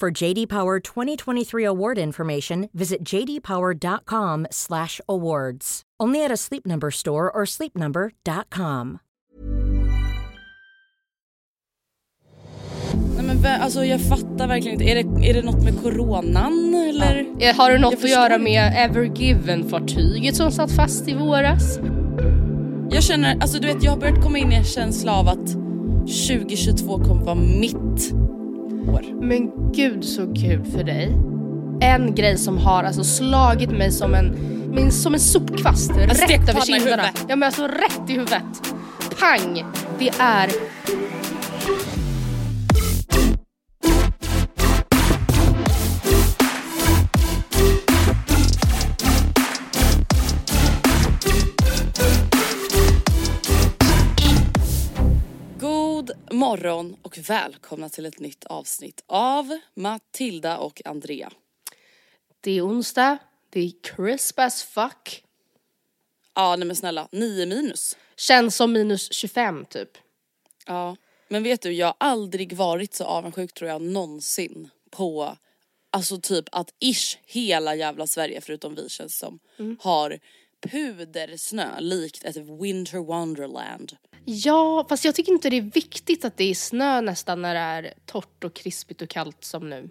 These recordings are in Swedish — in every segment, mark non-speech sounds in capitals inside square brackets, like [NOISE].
For JD Power 2023 award information, visit jdpower.com/awards. Only at a Sleep Number store or sleepnumber.com. Nej men alltså jag fattar verkligen inte. Är det, är det något med coronan eller? Ja. Har det något Jag att förstår göra med Evergiven-fartyget som satt fast i våras? Jag känner, alltså du vet jag har börjat komma in i en känsla av att 2022 kommer vara mitt år. Men gud så kul för dig. En grej som har alltså slagit mig som en, min, som en sopkvast rätt över kinderna. Ja men alltså rätt i huvudet. Pang! Det är morgon och välkomna till ett nytt avsnitt av Matilda och Andrea. Det är onsdag, det är crisp as fuck. Ja nej men snälla, 9 minus. Känns som minus 25 typ. Ja. Men vet du, jag har aldrig varit så avundsjuk tror jag någonsin på Alltså typ att ish hela jävla Sverige förutom vi känns som har pudersnö likt ett winter wonderland. Ja, fast jag tycker inte det är viktigt att det är snö nästan när det är torrt och krispigt och kallt som nu.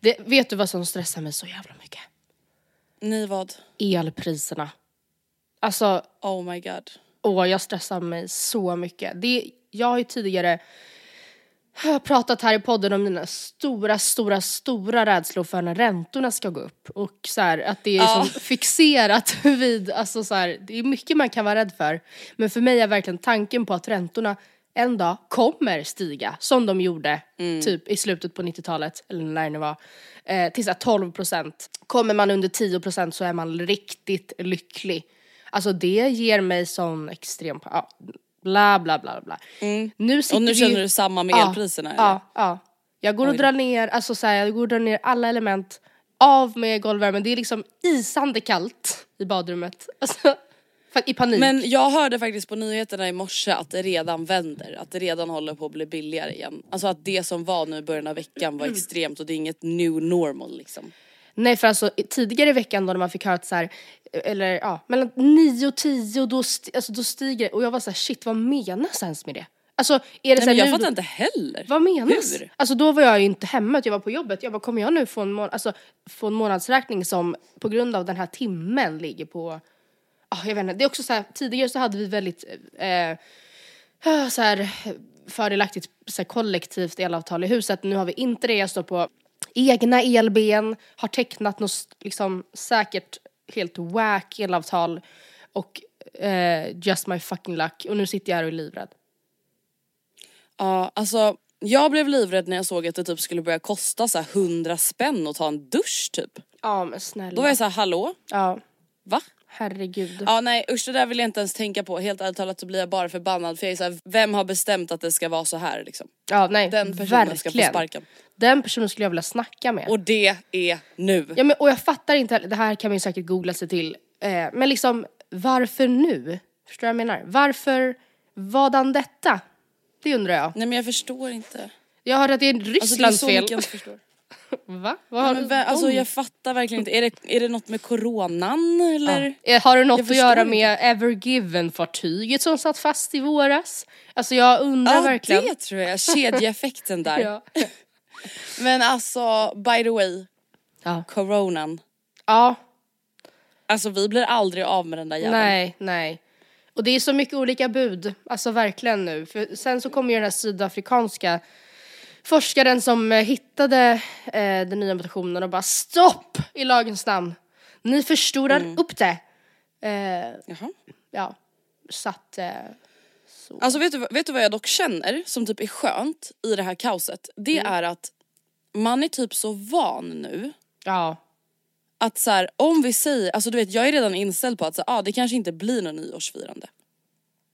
Det, vet du vad som stressar mig så jävla mycket? Ni vad? Elpriserna. Alltså, Oh my god. åh jag stressar mig så mycket. Det, jag har ju tidigare jag har pratat här i podden om mina stora, stora, stora rädslor för när räntorna ska gå upp. Och så här, att det är Ja. som fixerat [LAUGHS] vid, alltså så här, det är mycket man kan vara rädd för. Men för mig är verkligen tanken på att räntorna en dag kommer stiga, som de gjorde typ i slutet på 90-talet, eller när det var, eh, till så här 12 procent. Kommer man under 10 procent så är man riktigt lycklig. Alltså det ger mig sån extrem, ja, bla bla bla bla. Nu sitter Och nu vi känner du samma med elpriserna? Ja, ja. Jag går och Oj drar ner, alltså så här, jag går och drar ner alla element, av med golvvärmen. Det är liksom isande kallt i badrummet. [LAUGHS] Alltså, I panik. Men jag hörde faktiskt på nyheterna i morse att det redan vänder, att det redan håller på att bli billigare igen. Alltså att det som var nu i början av veckan var extremt och det är inget new normal liksom. Nej för alltså tidigare i veckan då när man fick höra att så här, eller ja, mellan 9 och 10 då, st- alltså, då stiger och jag var så här, shit vad menas ens med det? Alltså är det Nej, så men här, jag nu, fattar inte heller. Vad menas? Hur? Alltså då var jag ju inte hemma, utan jag var på jobbet. Jag bara, kommer jag nu få en, må- alltså, få en månadsräkning som på grund av den här timmen ligger på, ah, jag vet inte, det är också så här, tidigare så hade vi väldigt eh, eh, så här, fördelaktigt så här, kollektivt elavtal i huset. Nu har vi inte det, jag står på egna elben, har tecknat något liksom säkert helt wack elavtal och eh, just my fucking luck och nu sitter jag här och är livrädd. Ja, alltså jag blev livrädd när jag såg att det typ skulle börja kosta så här 100 spänn att ta en dusch typ. Ja men snälla. Då var jag så här, hallå? Ja. Va? Herregud. Ja nej usch det där vill jag inte ens tänka på. Helt ärligt talat så blir jag bara förbannad för jag är så här, vem har bestämt att det ska vara så här liksom? Ja, nej, Den personen verkligen. ska få sparken. Den personen skulle jag vilja snacka med. Och det är nu. Ja, men, och jag fattar inte, det här kan man ju säkert googla sig till, eh, men liksom varför nu? Förstår du vad jag menar? Varför, vadan detta? Det undrar jag. Nej men jag förstår inte. Jag hörde att det är Alltså det är Rysslands så fel. mycket jag inte förstår. Va? Vad har Men, vä- alltså jag fattar verkligen inte. Är det, är det något med coronan eller? Eh, Har det något Jag att göra inte. med Evergiven-fartyget som satt fast i våras? Alltså jag undrar Ja verkligen. det tror jag, kedjeeffekten där. [LAUGHS] Ja. [LAUGHS] Men alltså by the way, Ja. coronan. ja, Alltså vi blir aldrig av med den där jäveln. nej, nej. Och det är så mycket olika bud, alltså verkligen nu. För sen så kommer ju den här sydafrikanska forskaren som eh, hittade eh, den nya mutationen och bara stopp i lagens namn. Ni förstorar Mm. upp det. Eh, Jaha. ja, så att... Eh, så. Alltså vet du, vet du vad jag dock känner som typ är skönt i det här kaoset? Det Mm. är att man är typ så van nu ja, att så här, om vi säger, alltså du vet jag är redan inställd på att så, ah, det kanske inte blir något nyårsfirande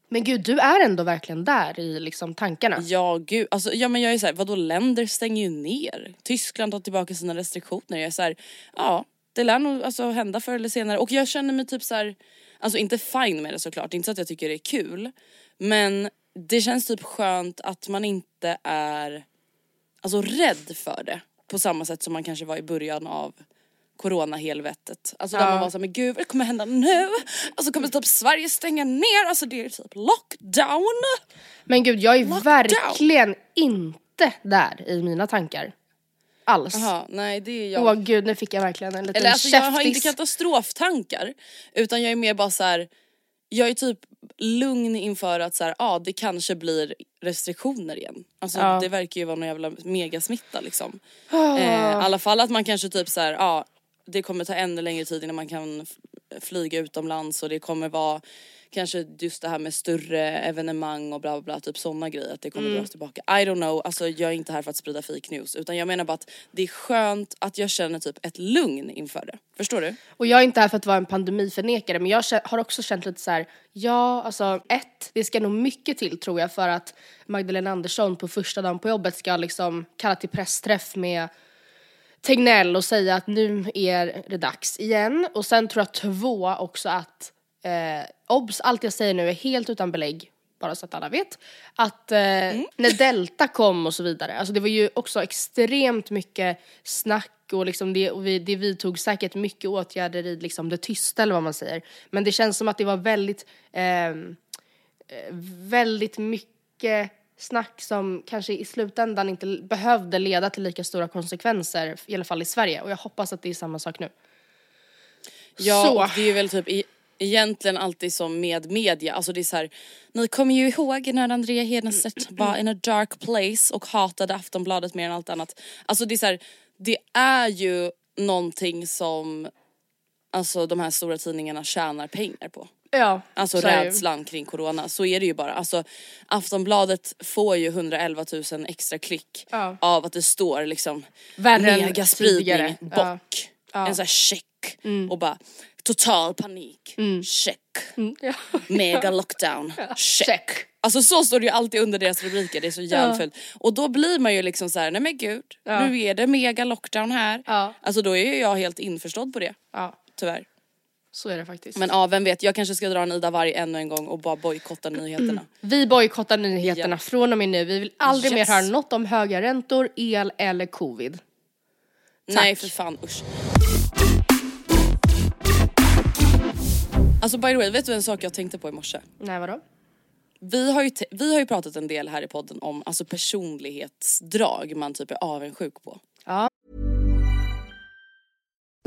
men gud du är ändå verkligen där i liksom tankarna. Ja gud, alltså ja men jag är såhär, vadå länder stänger ju ner. Tyskland tar tillbaka sina restriktioner. Jag är såhär, ja det lär nog alltså hända förr eller senare. Och jag känner mig typ såhär, alltså inte fine med det såklart, inte så att jag tycker det är kul. Men det känns typ skönt att man inte är alltså rädd för det. På samma sätt som man kanske var i början av coronahelvetet. Alltså där Ja. man var såhär, men gud vad kommer hända nu? Alltså kommer typ Sverige stänga ner? Alltså det är typ lockdown. Men gud, jag är Lockdown. verkligen inte där i mina tankar. Alls. Jaha, nej det är jag. Åh gud, nu fick jag verkligen en liten Eller alltså jag har inte käftis. katastroftankar utan jag är mer bara så här. jag är typ lugn inför att så här, ah, det kanske blir restriktioner igen. Alltså Ja. det verkar ju vara någon jävla megasmitta liksom. Ah. Eh, I alla fall att man kanske typ så här, ah, det kommer ta ännu längre tid innan man kan flyga utomlands och det kommer vara kanske just det här med större evenemang och bla bla bla, typ sådana grejer att det kommer Mm. dras tillbaka. I don't know, alltså jag är inte här för att sprida fake news utan jag menar bara att det är skönt att jag känner typ ett lugn inför det. Förstår du? Och jag är inte här för att vara en pandemiförnekare men jag har också känt lite så här: ja alltså ett, det ska nog mycket till tror jag för att Magdalena Andersson på första dagen på jobbet ska liksom kalla till pressträff med Tegnell och säga att nu är det dags igen. Och sen tror jag två också att, eh, obs, allt jag säger nu är helt utan belägg, bara så att alla vet, att eh, när Delta kom och så vidare, alltså det var ju också extremt mycket snack och liksom det, och vi, det vidtog säkert mycket åtgärder i liksom det tysta eller vad man säger. Men det känns som att det var väldigt, ehm, eh, väldigt mycket snack som kanske i slutändan inte behövde leda till lika stora konsekvenser, i alla fall i Sverige. Och jag hoppas att det är samma sak nu. Ja, Så. och det är väl typ i, egentligen alltid som med media, alltså det är så här, ni kommer ju ihåg när Andrea Hedenstedt [CLEARS THROAT] var in a dark place och hatade Aftonbladet mer än allt annat. Alltså det är så här, det är ju någonting som alltså de här stora tidningarna tjänar pengar på. Ja, Alltså rädslan kring corona, så är det ju bara. Alltså Aftonbladet får ju 111 000 extra klick Ja. av att det står liksom Värre megaspridning, bock, Ja. En sån här check och bara total panik, check, Ja. [LAUGHS] mega lockdown, check. Check. Alltså så står det ju alltid under deras rubriker, det är så fult. Och då blir man ju liksom så här: nej men gud, nu är det mega lockdown här. Alltså då är ju jag helt införstådd på det, tyvärr. Så är det faktiskt. Men ja, vem vet, jag kanske ska dra en Ida Warg ännu en gång och bara bojkotta nyheterna. Vi bojkottar nyheterna Ja. från och med nu. Vi vill aldrig Yes. mer höra något om höga räntor, el eller covid. Nej för fan usch. Alltså by the way, vet du en sak jag tänkte på i morse? Nej, vadå? Vi har ju, vi har ju pratat en del här i podden om alltså personlighetsdrag man typ är avundsjuk på.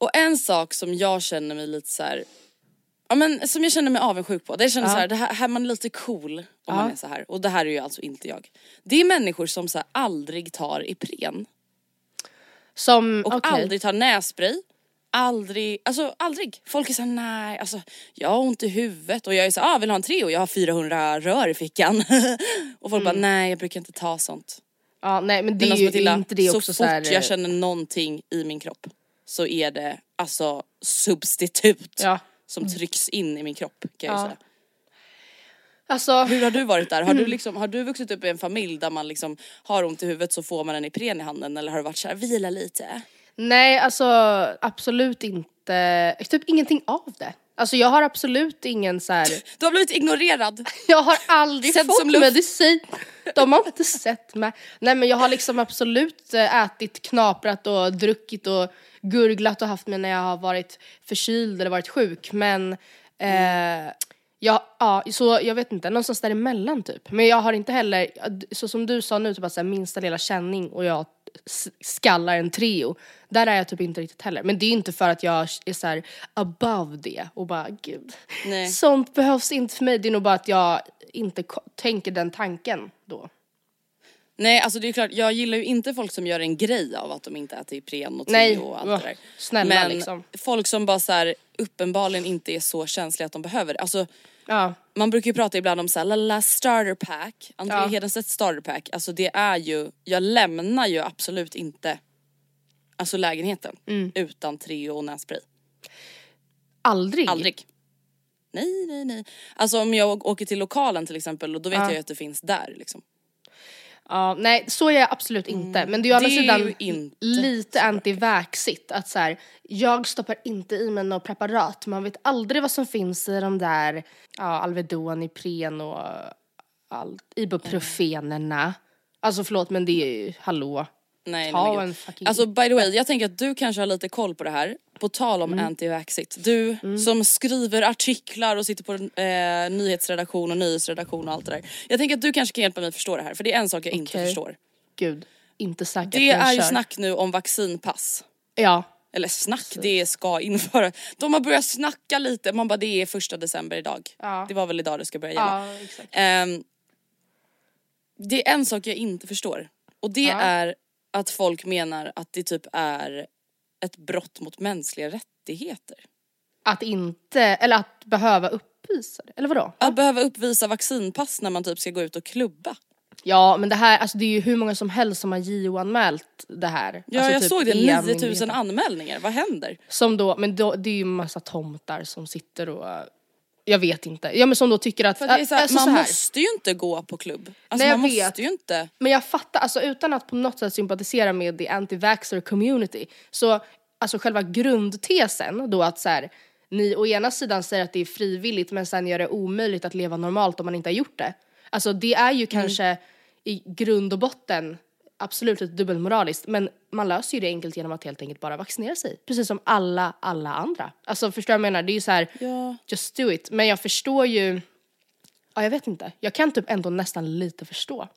Och en sak som jag känner mig lite så här, ja men som jag känner mig avundsjuk på. Det jag känner så här, det här, här man är lite cool om man är så här. Och det här är ju alltså inte jag. Det är människor som så här aldrig tar Ipren. Som, Och okej. aldrig tar nässpray. Aldrig, alltså aldrig. Folk är såhär nej, alltså jag har ont i huvudet och jag är såhär, ah, vill ha en Treo? Jag har 400 rör i fickan. [LAUGHS] och folk bara nej jag brukar inte ta sånt. Ja, nej men det Men är ju Matilda, inte det så också fort så här, jag känner någonting i min kropp så är det alltså substitut Ja. som trycks in i min kropp kan jag Ja. säga. Alltså, Hur har du varit där? Har du, liksom, har du vuxit upp i en familj där man liksom har ont i huvudet så får man en Ipren i handen eller har du varit såhär vila lite? nej alltså absolut inte, typ ingenting av det. Alltså jag har absolut ingen så här. [LAUGHS] Du har blivit ignorerad. jag har aldrig Sedd fått som luft. medicin. De har inte sett mig. Nej men jag har liksom absolut eh, ätit, knaprat och druckit och gurglat och haft mig när jag har varit förkyld eller varit sjuk men eh, Ja, ja, så jag vet inte, någonstans däremellan typ. Men jag har inte heller, så som du sa nu, typ att så här, minsta lilla känning och jag skallar en Treo. Där är jag typ inte riktigt heller. Men det är inte för att jag är så här above det och bara gud, Nej. sånt behövs inte för mig. Det är nog bara att jag inte tänker den tanken då. Nej alltså det är klart, jag gillar ju inte folk som gör en grej av att de inte äter Ipren och Nej, och allt det där. snälla Men liksom. folk som bara så här, uppenbarligen inte är så känsliga att de behöver det. Alltså Ja, man brukar ju prata ibland om såhär la la starter pack, André Ja. Hedenstedts starter pack, alltså det är ju, jag lämnar ju absolut inte alltså lägenheten Mm. utan Treo och nässpray. aldrig. Aldrig. Nej nej nej. Alltså om jag åker till lokalen till exempel och då vet jag ju att det finns där liksom. Ja, nej så är jag absolut inte. Men det är ju å andra sidan inte lite antivaxigt att så här, jag stoppar inte i mig något preparat. Man vet aldrig vad som finns i de där ja, Alvedon, Ipren och all, ibuprofenerna. Alltså förlåt men det är ju, hallå. Nej, Ta men en fucking Alltså by the way, jag tänker att du kanske har lite koll på det här. På tal Mm. om anti-vaxit. Du som skriver artiklar och sitter på eh, nyhetsredaktion och nyhetsredaktion och allt det där. Jag tänker att du kanske kan hjälpa mig förstå det här för det är en sak jag inte Okej. förstår. Gud, inte säkert. Det är ju snack nu om vaccinpass. Ja. Eller snack, det ska införa. De har börjat snacka lite, man bara det är första december idag. Ja. Det var väl idag det ska börja gälla. Ja, exakt. Ehm, det är en sak jag inte förstår och det är att folk menar att det typ är ett brott mot mänskliga rättigheter. Att inte, eller att behöva uppvisa det, eller vadå? Att behöva uppvisa vaccinpass när man typ ska gå ut och klubba. Ja men det här, alltså det är ju hur många som helst som har JO-anmält det här. Ja alltså jag typ såg det, EM 9000 myndigheten. anmälningar, vad händer? Som då, men då, det är ju massa tomtar som sitter och, jag vet inte, ja men som då tycker att, För att det är så här, alltså man så här. måste ju inte gå på klubb. Alltså Nej, man vet. måste ju inte. Men jag fattar, alltså utan att på något sätt sympatisera med the anti-vaxxer community, så alltså själva grundtesen då att så här, ni å ena sidan säger att det är frivilligt men sen gör det omöjligt att leva normalt om man inte har gjort det. Alltså det är ju kanske i grund och botten absolut lite dubbelmoraliskt men man löser ju det enkelt genom att helt enkelt bara vaccinera sig. Precis som alla, alla andra. Alltså förstår du vad jag menar? Det är ju så här, Ja. just do it. Men jag förstår ju, ja jag vet inte, jag kan typ ändå nästan lite förstå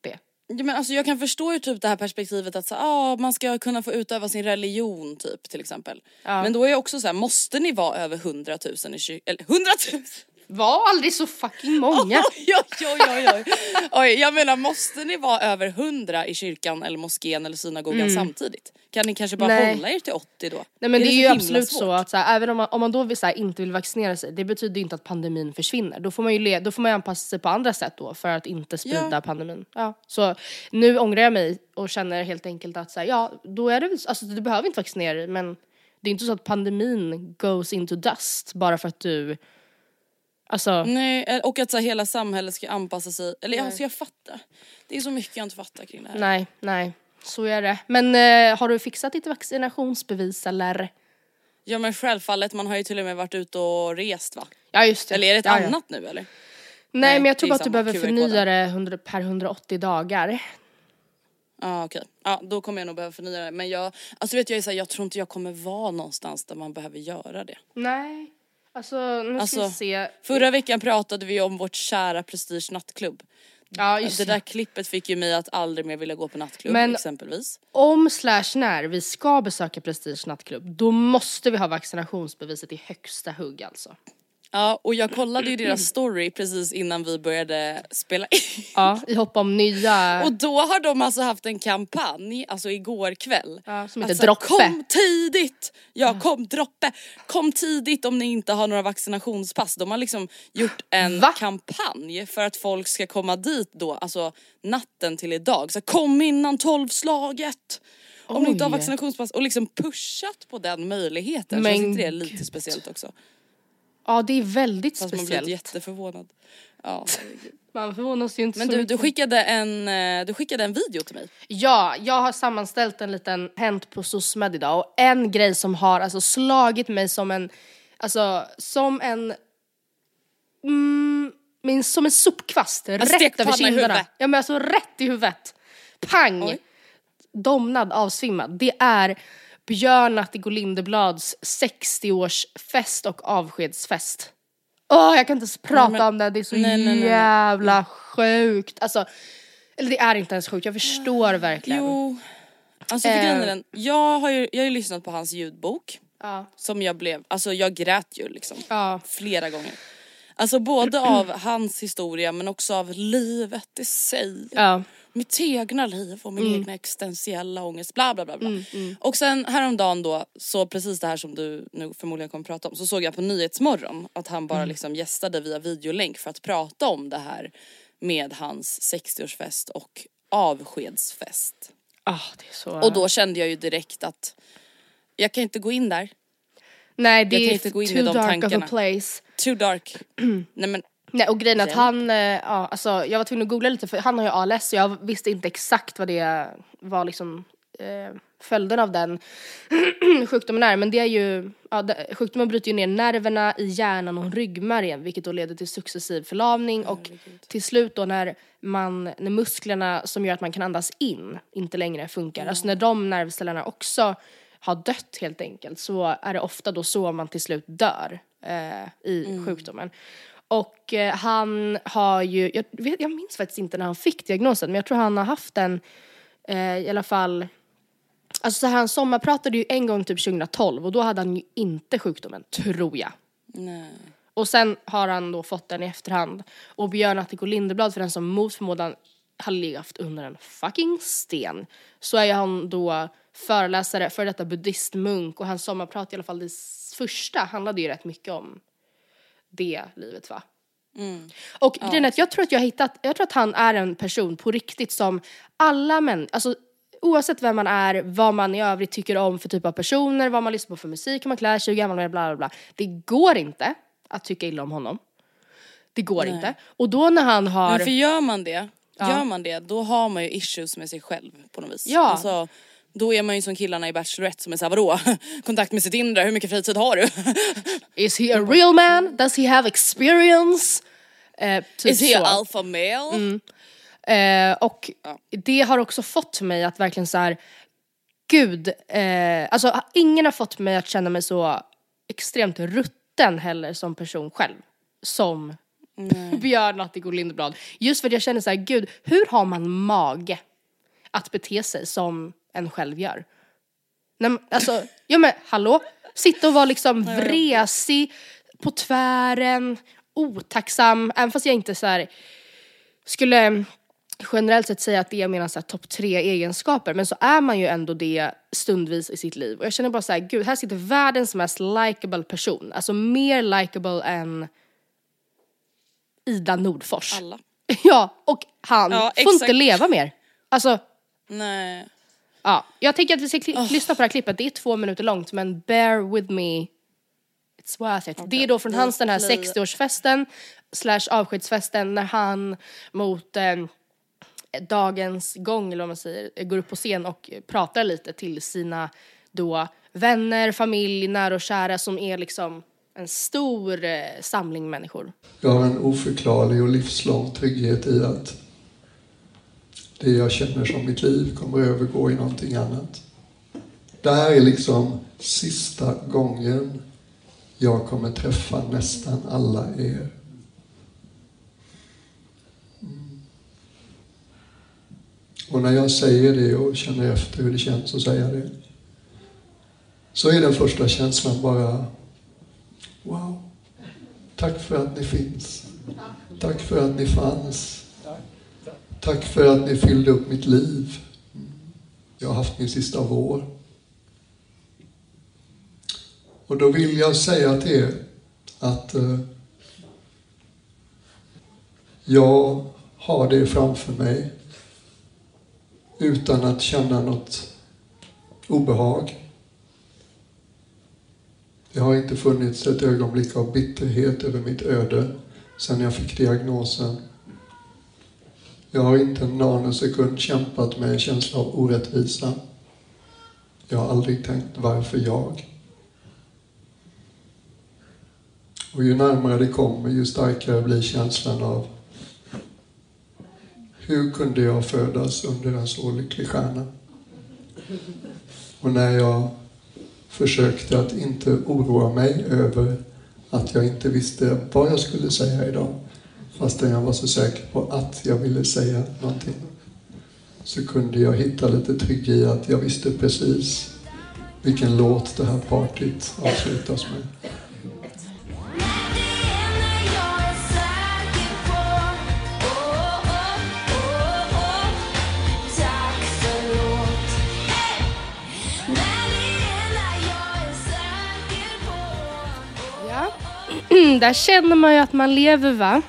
det. Ja, men alltså jag kan förstå ju typ det här perspektivet att så, ah, man ska kunna få utöva sin religion typ till exempel. Men då är jag också så här, måste ni vara över 100 000 i kyr- eller 100 000? Var aldrig så fucking många. [LAUGHS] Oj, oj, oj, oj. oj, jag menar måste ni vara över hundra i kyrkan eller moskén eller synagogan samtidigt? Kan ni kanske bara Mm. Nej. hålla er till 80 då? Nej men det är så ju absolut svårt? så att så här, även om man, om man då vill, så här, inte vill vaccinera sig, det betyder inte att pandemin försvinner. Då får man ju le, då får man anpassa sig på andra sätt då för att inte sprida Ja. pandemin. Ja. Så nu ångrar jag mig och känner helt enkelt att så här, ja då är det alltså du behöver inte vaccinera dig men det är inte så att pandemin goes into dust bara för att du, alltså Nej, eh, och att så här, hela samhället ska anpassa sig. Eller alltså jag fattar. Det är så mycket jag inte fattar kring det här. nej, nej. Så är det. Men eh, har du fixat ditt vaccinationsbevis eller? Ja men självfallet, man har ju till och med varit ute och rest va? Ja just det. Eller är det ett ja, ja. annat nu eller? Nej, Nej, men jag tror bara att du behöver förnya det 100, per 180 dagar. Ja okej, ja då kommer jag nog behöva förnya det. Men jag, alltså vet jag, är så här, jag tror inte jag kommer vara någonstans där man behöver göra det. Nej, alltså nu ska Alltså, vi se. Förra veckan pratade vi om vårt kära Prestige nattklubb. Ja, just Det det. där klippet fick ju mig att aldrig mer vilja gå på nattklubb Men- exempelvis. Om slash när vi ska besöka Prestige nattklubb, då måste vi ha vaccinationsbeviset i högsta hugg alltså. Ja och jag kollade ju deras story precis innan vi började spela in. Ja, i hopp om nya... Och då har de alltså haft en kampanj, alltså igår kväll. Ja, som heter så här, Droppe. Kom tidigt! Ja, kom droppe! Kom tidigt om ni inte har några vaccinationspass. De har liksom gjort en Va? kampanj för att folk ska komma dit då, alltså natten till idag. Så kom innan tolvslaget! Om ni inte har Oj. vaccinationspass och liksom pushat på den möjligheten. Men Känns inte det lite speciellt också? Ja, det är väldigt Fast man blir speciellt. jätteförvånad. Ja. Man förvånas ju inte Men så du, du, mycket. skickade en, eh, du skickade en video till mig. Ja, jag har sammanställt en liten hänt på SOSMED idag och en grej som har alltså slagit mig som en, alltså som en, mm, min, som en sopkvast rätt stekpanna över i kinderna. Ja men alltså rätt i huvudet. Pang! Oj. Domnad, avsvimmad. Det är Björn Attigo Lindeblads 60-årsfest och avskedsfest. Åh, jag kan inte ens prata men- om det, det är så nej, nej, nej, nej. jävla sjukt. Alltså, eller det är inte ens sjukt, jag förstår verkligen. Jo, alltså för Eh. den, jag har ju jag har ju lyssnat på hans ljudbok Ja. som jag blev, alltså jag grät ju liksom Ja. flera gånger. Alltså både av hans historia men också av livet i sig. Ja. Mitt egna liv och min egna existentiella ångest, bla bla bla. bla. Mm, Och sen häromdagen då, så precis det här som du nu förmodligen kommer prata om, så såg jag på Nyhetsmorgon att han Mm. bara liksom gästade via videolänk för att prata om det här med hans 60-årsfest och avskedsfest. Ah, det är så... Och då kände jag ju direkt att jag kan inte gå in där. Nej, det är inte gå in i too dark tankarna. of a place. Too dark. [CLEARS THROAT] Nej men Nej, och grejen är att han, eh, ja alltså jag var tvungen att googla lite för han har ju ALS så jag visste inte exakt vad det var liksom eh, följden av den [CLEARS THROAT] sjukdomen är. Men det är ju, ja, det, sjukdomen bryter ju ner nerverna i hjärnan och ryggmärgen vilket då leder till successiv förlamning och till slut då när man, när musklerna som gör att man kan andas in inte längre funkar, alltså när de nervcellerna också har dött helt enkelt så är det ofta då så man till slut dör eh, i sjukdomen. Och eh, han har ju, jag, vet, jag minns faktiskt inte när han fick diagnosen men jag tror han har haft den eh, i alla fall Alltså så här, han sommarpratade ju en gång typ 2012 och då hade han ju inte sjukdomen, tror jag. nej. Och sen har han då fått den i efterhand. Och Björn Attico Lindeblad, för den som mot förmodan har levt under en fucking sten, så är ju han då föreläsare, för detta buddhistmunk och hans sommarprat i alla fall det första handlade ju rätt mycket om det livet va. Och grejen är att jag tror att jag har hittat, jag tror att han är en person på riktigt som alla män, alltså oavsett vem man är, vad man i övrigt tycker om för typ av personer, vad man lyssnar på för musik, hur man klär sig, hur gammal man är, bla bla bla. Det går inte att tycka illa om honom. Det går inte. Och då när han har... Men för gör man det, gör man det, då har man ju issues med sig själv på något vis. Ja. Alltså, då är man ju som killarna i Bachelorette som är såhär vadå? [LAUGHS] Kontakt med sitt inre, hur mycket fritid har du? [LAUGHS] Is he a real man? Does he have experience? Eh, typ Is he så. Mm. alpha male? Eh, och det har också fått mig att verkligen så här, gud, eh, alltså ingen har fått mig att känna mig så extremt rutten heller som person själv. Som [LAUGHS] Björn Attigo Lindeblad. Just för att jag känner så här, gud, hur har man mage att bete sig som en själv gör? Nej, men, alltså, ja men hallå? Sitta och vara liksom vresig på tvären otacksam, även fast jag inte så här skulle generellt sett säga att det är mina topp tre egenskaper men så är man ju ändå det stundvis i sitt liv och jag känner bara så här, gud här sitter världens mest likable person, alltså mer likable än Ida Nordfors. Alla. [LAUGHS] Ja, och han Ja, får inte leva mer. Alltså, Nej. Ja. Jag tänker att vi ska kli- lyssna på det här klippet, det är två minuter långt men bear with me. It's worth it. Det är då från hans den här play. 60-årsfesten slash avskedsfesten när han mot eh, dagens gång, eller vad man säger, går upp på scen och pratar lite till sina då vänner, familj, nära och kära som är liksom en stor eh, samling människor. Jag har en oförklarlig och livslång trygghet i att det jag känner som mitt liv kommer att övergå i någonting annat. Det här är liksom sista gången jag kommer träffa nästan alla er. Mm. Och när jag säger det och känner efter hur det känns att säga det. Så är den första känslan bara Wow. Tack för att ni finns. Tack för att ni fanns. Tack för att ni fyllde upp mitt liv. Jag har haft min sista vår. Och då vill jag säga till er att eh, jag har det framför mig utan att känna något obehag. Det har inte funnits ett ögonblick av bitterhet över mitt öde sedan jag fick diagnosen. Jag har inte en nanosekund kämpat med en känsla av orättvisa. Jag har aldrig tänkt varför jag? Och ju närmare det kommer, ju starkare blir känslan av hur kunde jag födas under en så lycklig stjärna? Och när jag försökte att inte oroa mig över att jag inte visste vad jag skulle säga idag. Fastän jag var så säker på att jag ville säga någonting. Så kunde jag hitta lite trygg i att jag visste precis vilken låt det här partyt avslutas med. Ja. [CLEARS THROAT] Där känner man ju att man lever va?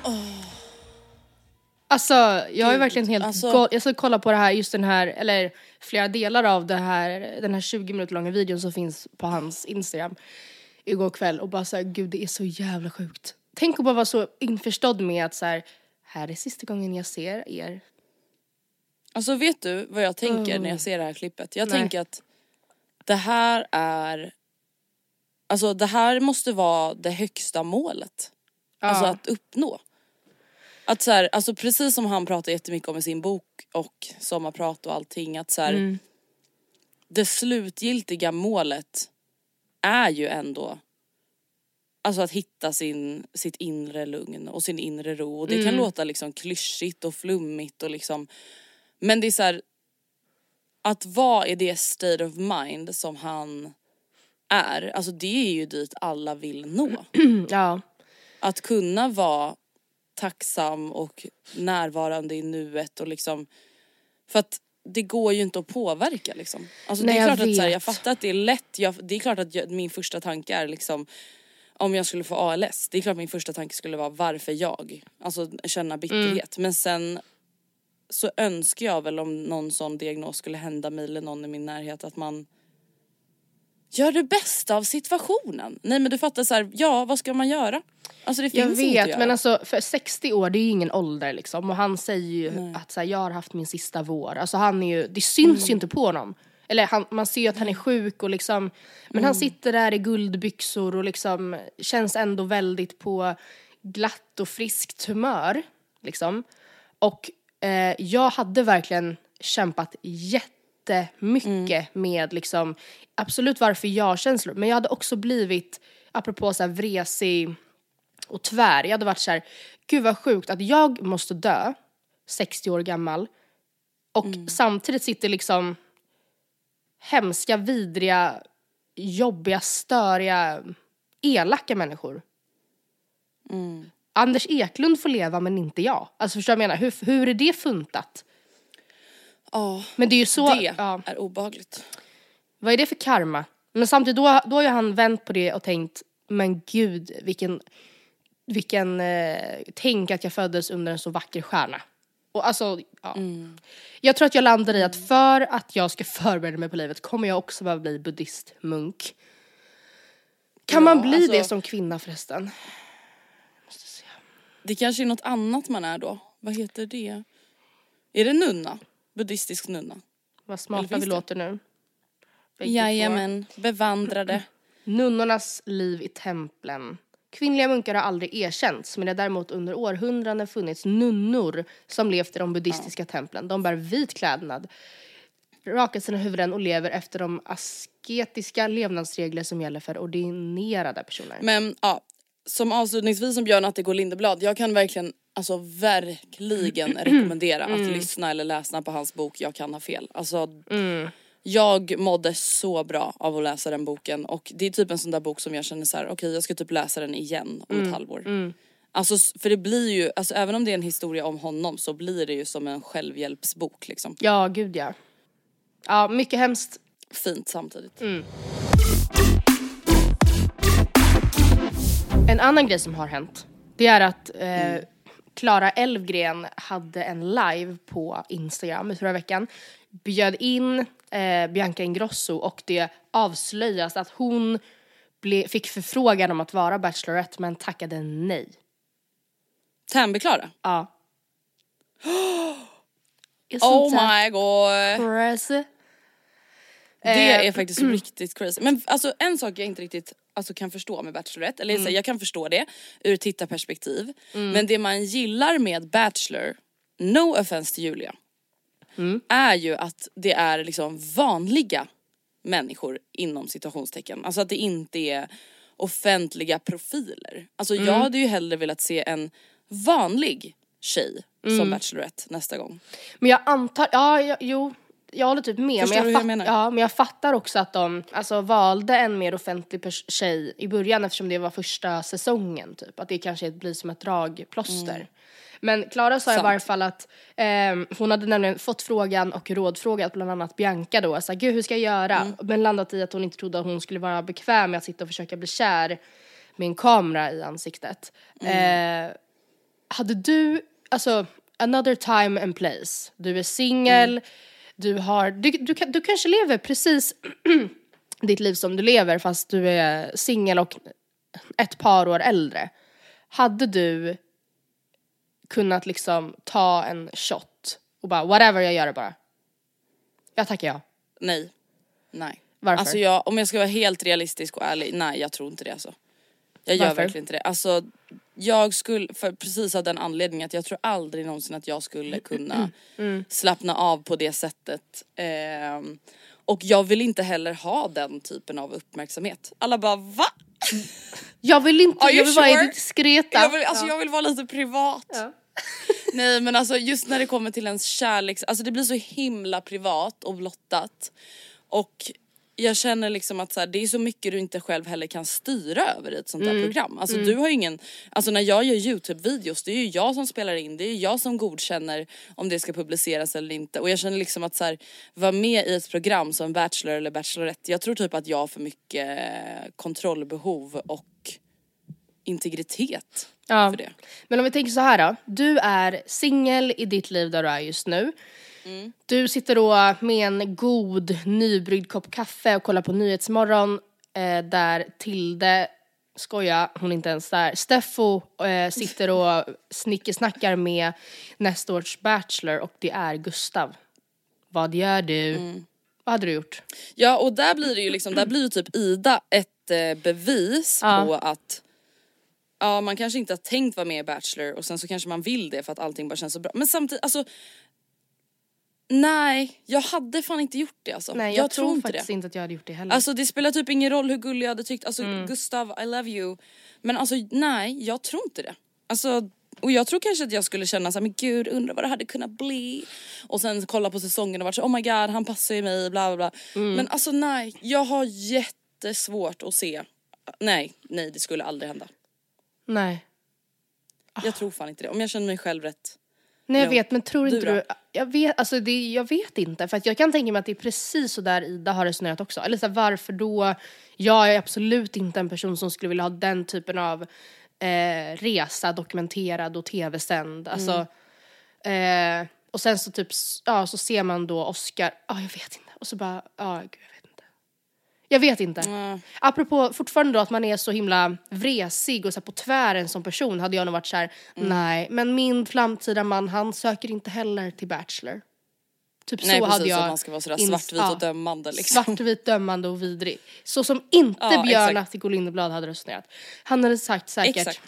Alltså jag är verkligen helt alltså- gal- Jag ska kolla på det här, just den här, eller flera delar av det här, den här 20 minuter långa videon som finns på hans Instagram igår kväll och bara såhär, gud det är så jävla sjukt. Tänk att bara vara så införstådd med att så här, här är sista gången jag ser er. Alltså vet du vad jag tänker när jag ser det här klippet? Jag Nej. tänker att det här är Alltså det här måste vara det högsta målet. Alltså Ja. att uppnå. Att så här, alltså precis som han pratar jättemycket om i sin bok och sommarprat och allting att så här, Mm. det slutgiltiga målet är ju ändå Alltså att hitta sin, sitt inre lugn och sin inre ro. Och det Mm. kan låta liksom klyschigt och flummigt och liksom Men det är så här, Att vara i det state of mind som han är, alltså det är ju dit alla vill nå. [CLEARS THROAT] Ja. Att kunna vara tacksam och närvarande i nuet och liksom För att det går ju inte att påverka liksom. Alltså Nej, det är jag klart att så här, jag fattar att det är lätt, jag, det är klart att jag, min första tanke är liksom om jag skulle få ALS, det är klart min första tanke skulle vara varför jag? Alltså känna bitterhet. Men sen så önskar jag väl om någon sån diagnos skulle hända mig eller någon i min närhet att man gör det bästa av situationen. Nej men du fattar så här, ja vad ska man göra? Alltså det finns Jag att vet göra. men alltså för 60 år det är ju ingen ålder liksom och han säger ju att så här, jag har haft min sista vår. Alltså han är ju, det syns Mm. ju inte på honom. Eller han, man ser ju att han är sjuk och liksom men Mm. han sitter där i guldbyxor och liksom känns ändå väldigt på glatt och friskt humör liksom. Och eh, jag hade verkligen kämpat jättemycket med liksom absolut varför jag-känslor men jag hade också blivit apropå så här vresig och tvär. Jag hade varit så här, gud vad sjukt att jag måste dö 60 år gammal och samtidigt sitter liksom hemska, vidriga, jobbiga, störiga, elaka människor. Anders Eklund får leva men inte jag. Alltså förstår du vad jag menar? Hur, hur är det funtat? Ja, Men det är ju så, det ja, är obehagligt. vad är det för karma? Men samtidigt då, då har ju han vänt på det och tänkt, men gud vilken, vilken, eh, tänk att jag föddes under en så vacker stjärna. Och alltså, ja. Jag tror att jag landar i att för att jag ska förbereda mig på livet kommer jag också behöva bli buddhistmunk. Kan Ja, man bli alltså- det som kvinna förresten? Det kanske är något annat man är då. Vad heter det? Är det nunna? Buddhistisk nunna? Vad smarta vi låter nu. Bägge två. Jajamän, bevandrade. Nunnornas liv i templen. Kvinnliga munkar har aldrig erkänts men det har däremot under århundraden funnits nunnor som levt i de buddhistiska templen. De bär vit klädnad, rakar sina huvuden och lever efter de asketiska levnadsregler som gäller för ordinerade personer. Men ja, som avslutningsvis som Björn Attegård Lindeblad, jag kan verkligen, alltså verkligen [CLEARS THROAT] rekommendera att lyssna eller läsa på hans bok Jag kan ha fel. Alltså, jag mådde så bra av att läsa den boken och det är typ en sån där bok som jag känner så här: okej jag ska typ läsa den igen om ett halvår. Alltså s- för det blir ju, alltså även om det är en historia om honom så blir det ju som en självhjälpsbok liksom. Ja, gud ja. Ja, mycket hemskt. Fint samtidigt. En annan grej som har hänt, det är att eh, Klara Elfgren hade en live på Instagram i förra veckan. Bjöd in eh, Bianca Ingrosso och det avslöjas att hon ble, fick förfrågan om att vara Bachelorette men tackade nej. Tändbe-Klara? Ja. [GASPS] Oh my god! crazy? Det Eh, är faktiskt riktigt crazy. Men alltså en sak jag inte riktigt alltså, kan förstå med Bachelorette, eller Mm. så här, jag kan förstå det ur ett tittarperspektiv. Men det man gillar med Bachelor, no offense till Julia, Mm. är ju att det är liksom vanliga människor inom situationstecken. Alltså att det inte är offentliga profiler. Alltså Mm. jag hade ju hellre velat se en vanlig tjej Mm. som Bachelorette nästa gång. Men jag antar, ja, ja jo, jag håller typ med. Förstår men du jag, hur jag menar? Ja, men jag fattar också att de alltså, valde en mer offentlig tjej i början eftersom det var första säsongen typ. Att det kanske blir som ett dragplåster. Men Klara sa i Mm. Varje fall att ehm, hon hade nämligen fått frågan och rådfrågat bland annat Bianca då. Så här, Gud hur ska jag göra? Mm. Men landat i att hon inte trodde att hon skulle vara bekväm med att sitta och försöka bli kär med en kamera i ansiktet. Mm. Eh, hade du, alltså another time and place, du är singel, Mm. Du har, du, du, du kanske lever precis [CLEARS THROAT] ditt liv som du lever fast du är singel och ett par år äldre. Hade du kunnat liksom ta en shot och bara whatever jag gör det bara. Jag tackar ja. Nej. Nej. Varför? Alltså jag, om jag ska vara helt realistisk och ärlig, nej jag tror inte det alltså. Jag gör Varför? verkligen inte det. Alltså jag skulle, för precis av den anledningen att jag tror aldrig någonsin att jag skulle kunna Mm. slappna av på det sättet. Ehm, och jag vill inte heller ha den typen av uppmärksamhet. Alla bara va? [LAUGHS] Jag vill inte, jag vill vara sure? det diskreta. Jag vill, alltså jag vill vara lite privat. Ja. [LAUGHS] Nej men alltså just när det kommer till ens kärleks, alltså det blir så himla privat och blottat. Och jag känner liksom att så här, det är så mycket du inte själv heller kan styra över i ett sånt Mm. där program. Alltså du har ju ingen, alltså när jag gör Youtube-videos det är ju jag som spelar in, det är ju jag som godkänner om det ska publiceras eller inte. Och jag känner liksom att så här, vara med i ett program som Bachelor eller Bachelorette, jag tror typ att jag har för mycket eh, kontrollbehov och integritet Ja. för det. Men om vi tänker så här då. Du är singel i ditt liv där du är just nu. Du sitter då med en god nybryggd kopp kaffe och kollar på Nyhetsmorgon eh, där Tilde, skoja, hon är inte ens där, Steffo eh, sitter och snickesnackar med nästa års Bachelor och det är Gustav. Vad gör du? Vad hade du gjort? Ja och där blir det ju liksom, där blir ju typ Ida ett eh, bevis Ja. på att Ja man kanske inte har tänkt vara med i Bachelor och sen så kanske man vill det för att allting bara känns så bra. Men samtidigt alltså Nej, jag hade fan inte gjort det alltså. Nej, jag, tror inte faktiskt det. inte att jag hade gjort det heller. Alltså det spelar typ ingen roll hur gullig jag hade tyckt, alltså Mm. Gustav I love you. Men alltså nej, jag tror inte det. Alltså och jag tror kanske att jag skulle känna såhär, men gud undrar vad det hade kunnat bli. Och sen kolla på säsongen och varit så oh my god han passar ju mig bla bla bla. Mm. Men alltså nej, jag har jättesvårt att se. Nej, nej det skulle aldrig hända. Nej. Jag tror fan inte det. Om jag känner mig själv rätt. Nej jag Ja. vet men tror Du inte då? du, jag vet, alltså det, jag vet inte för att jag kan tänka mig att det är precis så där Ida har resonerat också. Eller så här, varför då? Jag är absolut inte en person som skulle vilja ha den typen av eh, resa dokumenterad och tv-sänd. Alltså, eh, och sen så typ, ja så ser man då Oscar, ja jag vet inte. Och så bara, ja gud jag vet inte. Mm. Apropå fortfarande då att man är så himla vresig och så på tvären som person hade jag nog varit så här: Mm. nej men min framtida man han söker inte heller till Bachelor. Typ Nej så precis, hade jag att man ska vara sådär svartvit ja. och dömande liksom. Svartvit, dömande och vidrig. Så som inte Ja, Björn. Attiko Lindeblad hade resonerat. Han hade sagt säkert, Exakt.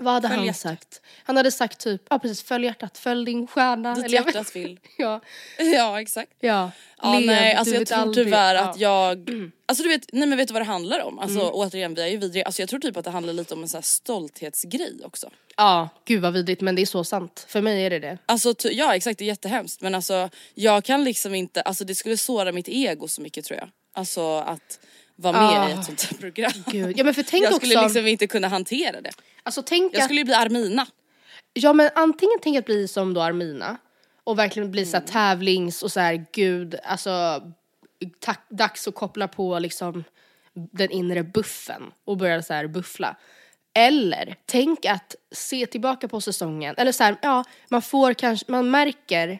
Vad hade Följ han sagt? Han hade sagt typ, ja precis, följ hjärtat, följ din stjärna. Dit Eller hjärtat vill. [LAUGHS] Ja, Ja exakt. ja. Ja, Lev, nej, alltså jag tror aldrig. tyvärr Ja. Mm. att jag, alltså du vet, nej men vet du vad det handlar om? Alltså återigen vi är ju vidriga, alltså jag tror typ att det handlar lite om en sån här stolthetsgrej också. Ja, gud vad vidrigt men det är så sant. För mig är det det. Alltså ja exakt det är jättehemskt men alltså jag kan liksom inte, alltså det skulle såra mitt ego så mycket tror jag. Alltså att vara med Ah. i ett sånt här program. Gud. Ja men för tänk jag också, skulle liksom inte kunna hantera det. alltså tänk Jag skulle ju bli Armina. ja men antingen tänk att bli som då Armina och verkligen bli så Mm. här tävlings och så här gud, alltså tack, dags att koppla på liksom den inre buffen och börja så här buffla. Eller tänk att se tillbaka på säsongen, eller så här, ja, man får kanske, man märker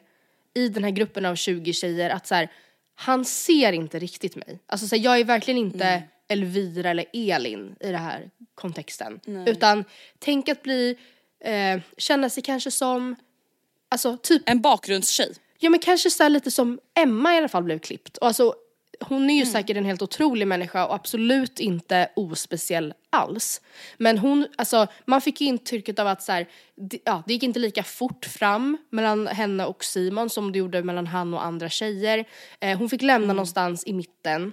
i den här gruppen av 20 tjejer att så här, han ser inte riktigt mig. Alltså så här, jag är verkligen inte Mm. Elvira eller Elin i den här kontexten. Utan tänk att bli, eh, känna sig kanske som, alltså typ En bakgrundstjej. Ja men kanske så lite som Emma i alla fall blev klippt. Och alltså, hon är ju säkert en helt otrolig människa och absolut inte ospeciell alls. Men hon, alltså man fick ju intrycket av att så här, det, ja, det gick inte lika fort fram mellan henne och Simon som det gjorde mellan han och andra tjejer. Eh, hon fick lämna någonstans i mitten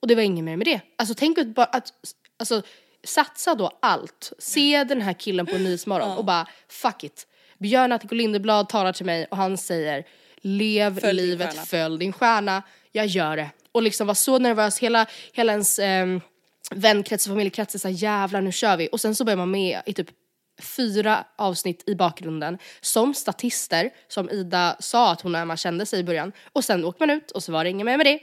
och det var inget mer med det. Alltså tänk att bara att, alltså satsa då allt. Se den här killen på Nyhetsmorgon och bara fuck it. Björn Attiko Lindeblad talar till mig och han säger lev Följ livet, stjärna." följ din stjärna. Jag gör det. Och liksom var så nervös, hela, hela ens eh, vänkrets och familjekrets är såhär jävlar nu kör vi. Och sen så börjar man med i typ fyra avsnitt i bakgrunden som statister som Ida sa att hon och Emma kände sig i början. Och sen åker man ut och så var det inget mer med det.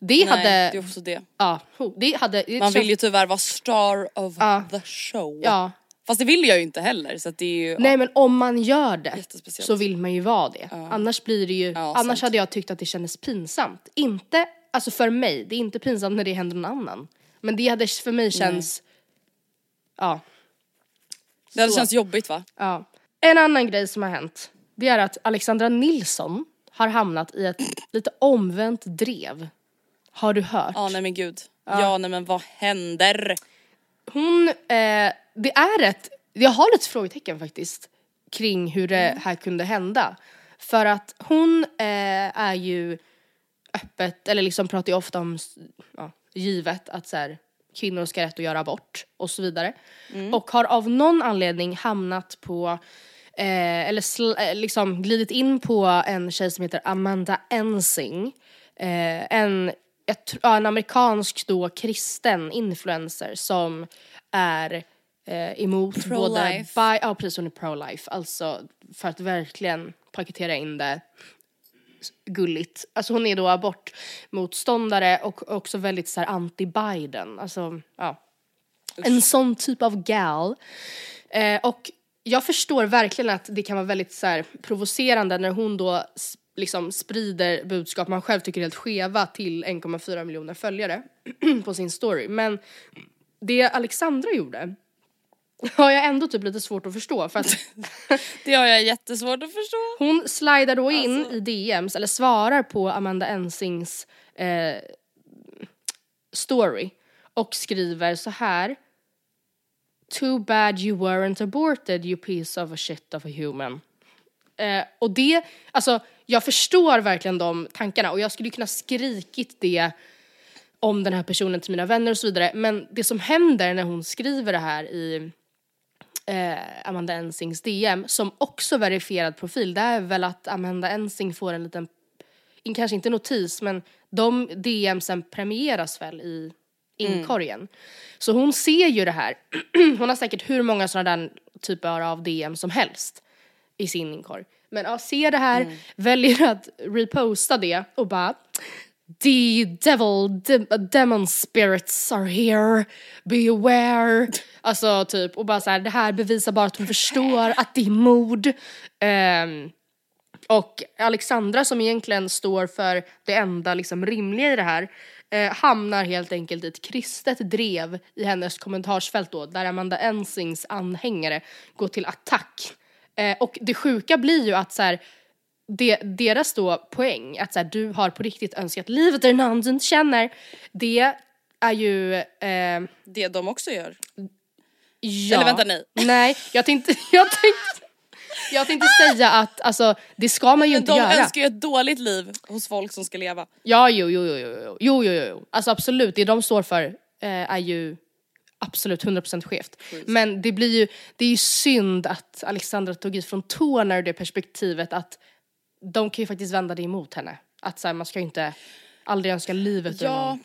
Det Nej, hade, det är också det. ja, det hade, det Man vill ju tyvärr vara star of Ja. the show. Ja. Fast det vill jag ju inte heller så att det är ju, Nej ja. men om man gör det så vill man ju vara det. Annars blir det ju, Ja, annars sant. hade jag tyckt att det kändes pinsamt. Inte, alltså för mig, det är inte pinsamt när det händer någon annan. Men det hade för mig känns, ja, det hade så. känts jobbigt va? ja. En annan grej som har hänt, det är att Alexandra Nilsson har hamnat i ett lite omvänt drev. Har du hört? Ja nej men gud. Ja, nej men vad händer? Hon, eh, det är ett, jag har lite frågetecken faktiskt kring hur det här kunde hända. För att hon eh, är ju öppet, eller liksom pratar ju ofta om, ja, givet att så här, kvinnor ska ha rätt att göra abort och så vidare. Och har av någon anledning hamnat på, eh, eller sl- eh, liksom glidit in på en tjej som heter Amanda Ensing. Eh, en, ja, en amerikansk då kristen influencer som är eh, emot både... Pro-life. Ja precis, hon är pro-life. Alltså för att verkligen paketera in det gulligt. Alltså hon är då abortmotståndare och också väldigt så här anti-Biden. Alltså, ja. En sån typ av gal. Eh, och jag förstår verkligen att det kan vara väldigt så här, provocerande när hon då liksom sprider budskap man själv tycker är helt skeva till 1,4 miljoner följare [CLEARS THROAT] på sin story. Men det Alexandra gjorde har jag ändå typ lite svårt att förstå för att [LAUGHS] Det har jag jättesvårt att förstå. hon slidar då in Alltså- i DMs, eller svarar på Amanda Ensings eh, story och skriver så här. Too bad you weren't aborted you piece of a shit of a human. Eh, och det, alltså jag förstår verkligen de tankarna och jag skulle kunna skrikit det om den här personen till mina vänner och så vidare. Men det som händer när hon skriver det här i eh, Amanda Ensings DM som också verifierad profil, det är väl att Amanda Ensing får en liten, kanske inte notis, men de DMsen premieras väl i inkorgen. Så hon ser ju det här. [CLEARS THROAT] hon har säkert hur många sådana där typer av DM som helst i sin inkorg. Men ja, ser det här, väljer att reposta det och bara The devil, de, demon spirits are here, beware. [LAUGHS] Alltså typ, och bara så här, det här bevisar bara att hon förstår att det är mord. Ehm, och Alexandra som egentligen står för det enda liksom rimliga i det här eh, hamnar helt enkelt i ett kristet drev i hennes kommentarsfält då där Amanda Ensings anhängare går till attack. Eh, och det sjuka blir ju att så här, det, deras då poäng, att så här, du har på riktigt önskat livet där någon du inte känner, det är ju... Eh, det de också gör? Ja. Eller vänta, nej. [LAUGHS] Nej, jag tänkte, jag tänkte, jag tänkte säga att alltså, det ska man ju Men inte göra. Men De önskar ju ett dåligt liv hos folk som ska leva. Ja, jo, jo, jo, jo, jo, jo, jo. Alltså absolut, det de står för eh, är ju absolut 100% skevt. Precis. Men det blir ju, det är ju synd att Alexandra tog i från tårna ur det perspektivet att de kan ju faktiskt vända det emot henne. Att så här, man ska ju inte aldrig önska livet Ja, någon.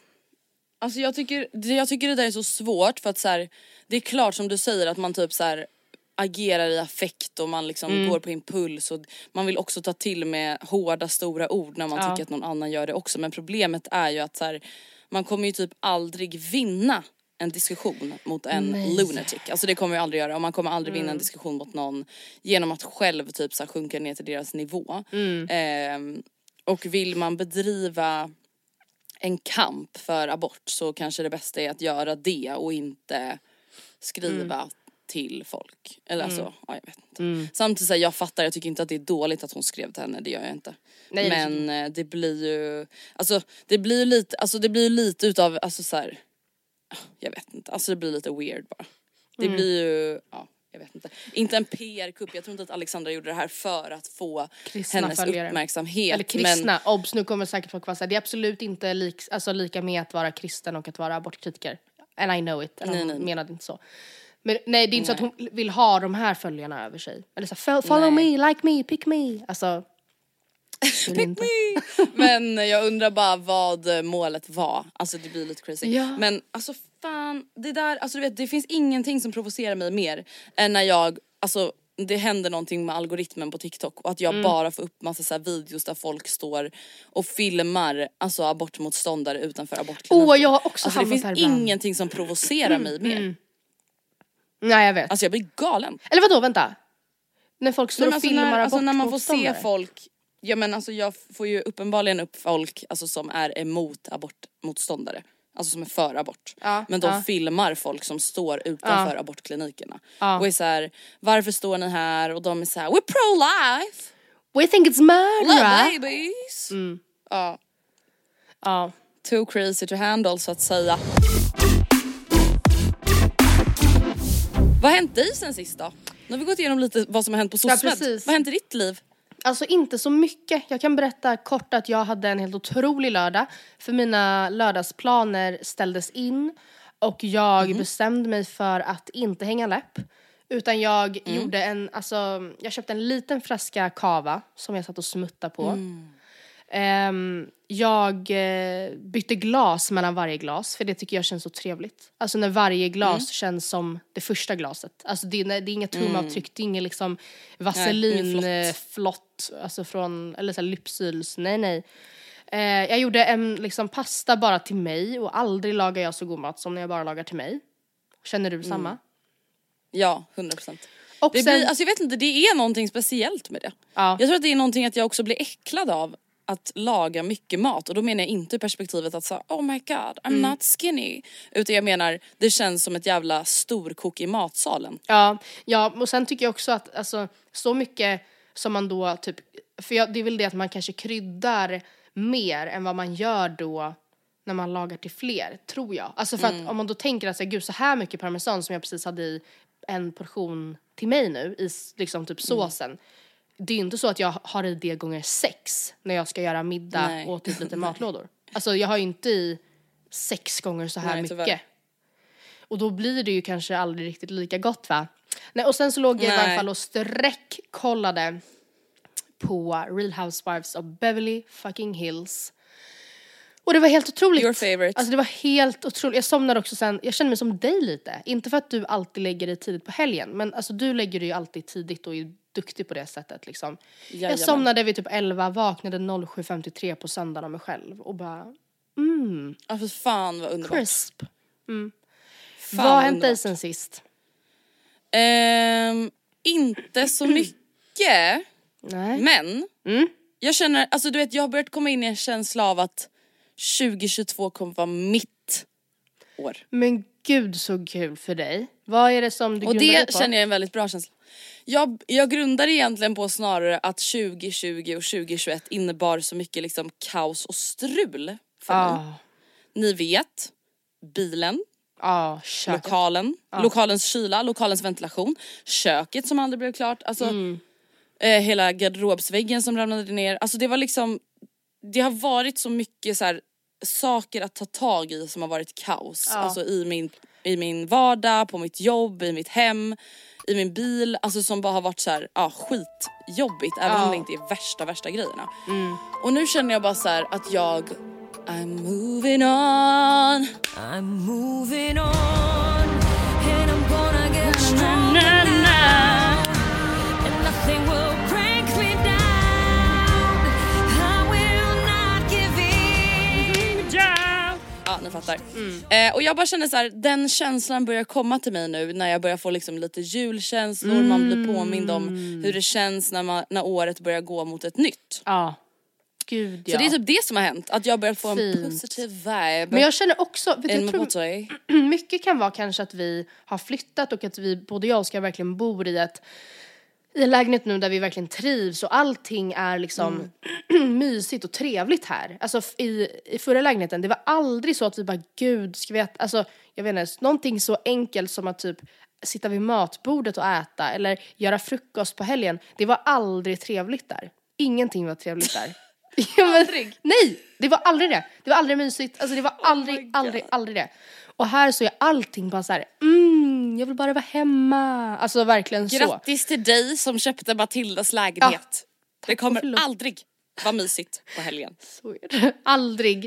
alltså jag tycker, jag tycker det där är så svårt för att så här, det är klart som du säger att man typ så här agerar i affekt och man liksom Mm. går på impuls och man vill också ta till med hårda stora ord när man Ja. tycker att någon annan gör det också men problemet är ju att så här, man kommer ju typ aldrig vinna en diskussion mot en lunatic. Alltså det kommer jag aldrig göra och man kommer aldrig vinna Mm. en diskussion mot någon genom att själv typ så sjunka ner till deras nivå. Mm. Ehm, och vill man bedriva en kamp för abort så kanske det bästa är att göra det och inte skriva Mm. till folk. Eller alltså, ja, jag vet inte. Samtidigt så jag fattar, jag tycker inte att det är dåligt att hon skrev till henne, det gör jag inte. Nej, Men eh, det blir ju, alltså det blir ju lite, alltså det blir lite utav, alltså så här, jag vet inte, alltså det blir lite weird bara. Det Mm. blir ju, ja jag vet inte. Inte en PR-kupp, jag tror inte att Alexandra gjorde det här för att få Kristna hennes följare. uppmärksamhet. Eller kristna, Men, obs nu kommer säkert folk vara såhär, det är absolut inte lik, alltså, lika med att vara kristen och att vara abortkritiker. And I know it, Nej, hon nej. menade inte så. Men nej det är inte så att hon vill ha de här följarna över sig. Eller så här, follow me, like me, pick me. Alltså. Det det inte. men jag undrar bara vad målet var. Alltså det blir lite crazy. Ja. Men alltså fan, det där, alltså du vet det finns ingenting som provocerar mig mer än när jag, alltså det händer någonting med algoritmen på TikTok och att Mm. jag bara får upp massa så videos där folk står och filmar alltså abortmotståndare utanför abortkliniker. Åh, jag har också alltså, det hamnat finns ibland. Mm, ingenting som provocerar mig mer. Nej jag vet. Alltså jag blir galen. Eller vadå vänta? När folk står Nej, och alltså, filmar när, alltså, när man får se abortmotståndare? folk, ja men alltså jag får ju uppenbarligen upp folk alltså, som är emot abortmotståndare. Alltså som är för abort. Ja, men de ja. filmar folk som står utanför abortklinikerna. Ja. Och är såhär, varför står ni här? Och de är såhär, we're pro-life, We think it's murder! love babies. Mm. Ja, Ja. too crazy to handle så att säga. Vad har hänt dig sen sist då? Nu har vi gått igenom lite vad som har hänt på SOSMED. precis. vad har hänt i ditt liv? Alltså inte så mycket. Jag kan berätta kort att jag hade en helt otrolig lördag. För mina lördagsplaner ställdes in och jag Mhm. bestämde mig för att inte hänga läpp. Utan jag Mm. gjorde en, alltså jag köpte en liten flaska kava som jag satt och smuttade på. Mm. Ehm, jag eh, bytte glas mellan varje glas för det tycker jag känns så trevligt. Alltså när varje glas Mm. känns som det första glaset. Alltså det, är- det är inga tumavtryck, det är inget liksom vaselinflott, alltså från, eller så här lypsyls, nej nej. Eh, jag gjorde en liksom pasta bara till mig och aldrig lagar jag så god mat som när jag bara lagar till mig. Känner du samma? Ja, 100 procent. Och Det sen, blir, alltså jag vet inte, det är någonting speciellt med det. ja, Jag tror att det är någonting att jag också blir äcklad av att laga mycket mat och då menar jag inte perspektivet att säga oh my god I'm not skinny. Utan jag menar det känns som ett jävla storkok i matsalen. Ja, ja, och sen tycker jag också att alltså, så mycket som man då typ, för jag, det är väl det att man kanske kryddar mer än vad man gör då när man lagar till fler, tror jag. Alltså för att om man då tänker att så, här, gud så här mycket parmesan som jag precis hade i en portion till mig nu i liksom typ såsen. Det är inte så att jag har i det gånger sex när jag ska göra middag Nej. och typ lite [LAUGHS] matlådor. Alltså jag har ju inte i sex gånger så här Nej, mycket. tyvärr. Och då blir det ju kanske aldrig riktigt lika gott va? Nej, och sen så låg jag i Nej. varje fall och sträckkollade på Real Housewives of Beverly fucking Hills. Och det var helt otroligt. Your favorite. Alltså det var helt otroligt. Jag somnade också sen, jag kände mig som dig lite. Inte för att du alltid lägger dig tidigt på helgen, men alltså du lägger dig ju alltid tidigt och är duktig på det sättet liksom. Jajamän. Jag somnade vid typ 11, vaknade 07.53 på söndagen av mig själv och bara Ja för fan vad underbart. crisp. Fan, Vad har hänt dig sen sist? Ehm, inte så [CLEARS THROAT] mycket. Nej. Men Mm. jag känner, alltså du vet jag har börjat komma in i en känsla av att 2022 kommer vara mitt år. Men gud så kul för dig. Vad är det som du Och det på? känner jag är en väldigt bra känsla. Jag, jag grundar egentligen på snarare att 2020 och 2021 innebar så mycket liksom kaos och strul för mig. Ja, Ni vet, bilen, köket. lokalen, lokalens kyla, lokalens ventilation, köket som aldrig blev klart, alltså eh, hela garderobsväggen som ramlade ner. Alltså det var liksom, det har varit så mycket så här, saker att ta tag i som har varit kaos. Alltså i min, i min vardag, på mitt jobb, i mitt hem, i min bil. Alltså som bara har varit så här, ja skitjobbigt även om det inte är värsta värsta grejerna. Och nu känner jag bara så här att jag I'm moving on. I'm moving on, and I'm gonna get stronger Ja ni fattar. Eh, och jag bara känner så här, den känslan börjar komma till mig nu när jag börjar få liksom lite julkänslor, man blir påmind om hur det känns när, man, när året börjar gå mot ett nytt. Ja. Gud ja. Så det är typ det som har hänt, att jag börjar få en Fint. positiv vibe. Men jag känner också, vet jag tror [CLEARS THROAT] mycket kan vara kanske att vi har flyttat och att vi, både jag och Oskar verkligen bor i ett i en lägenhet nu där vi verkligen trivs och allting är liksom [CLEARS THROAT] mysigt och trevligt här. Alltså i, i förra lägenheten, det var aldrig så att vi bara gud, ska vi äta, alltså jag vet inte, någonting så enkelt som att typ sitta vid matbordet och äta eller göra frukost på helgen. Det var aldrig trevligt där. Ingenting var trevligt där. [LAUGHS] Ja, men, Aldrig? Nej, det var aldrig det. Det var aldrig mysigt. Alltså det var aldrig, aldrig, aldrig det. Och här så är allting bara så här, mm, jag vill bara vara hemma. Alltså verkligen så. Grattis till dig som köpte Matildas lägenhet. det kommer aldrig vara mysigt på helgen. [LAUGHS] Så är det. Aldrig.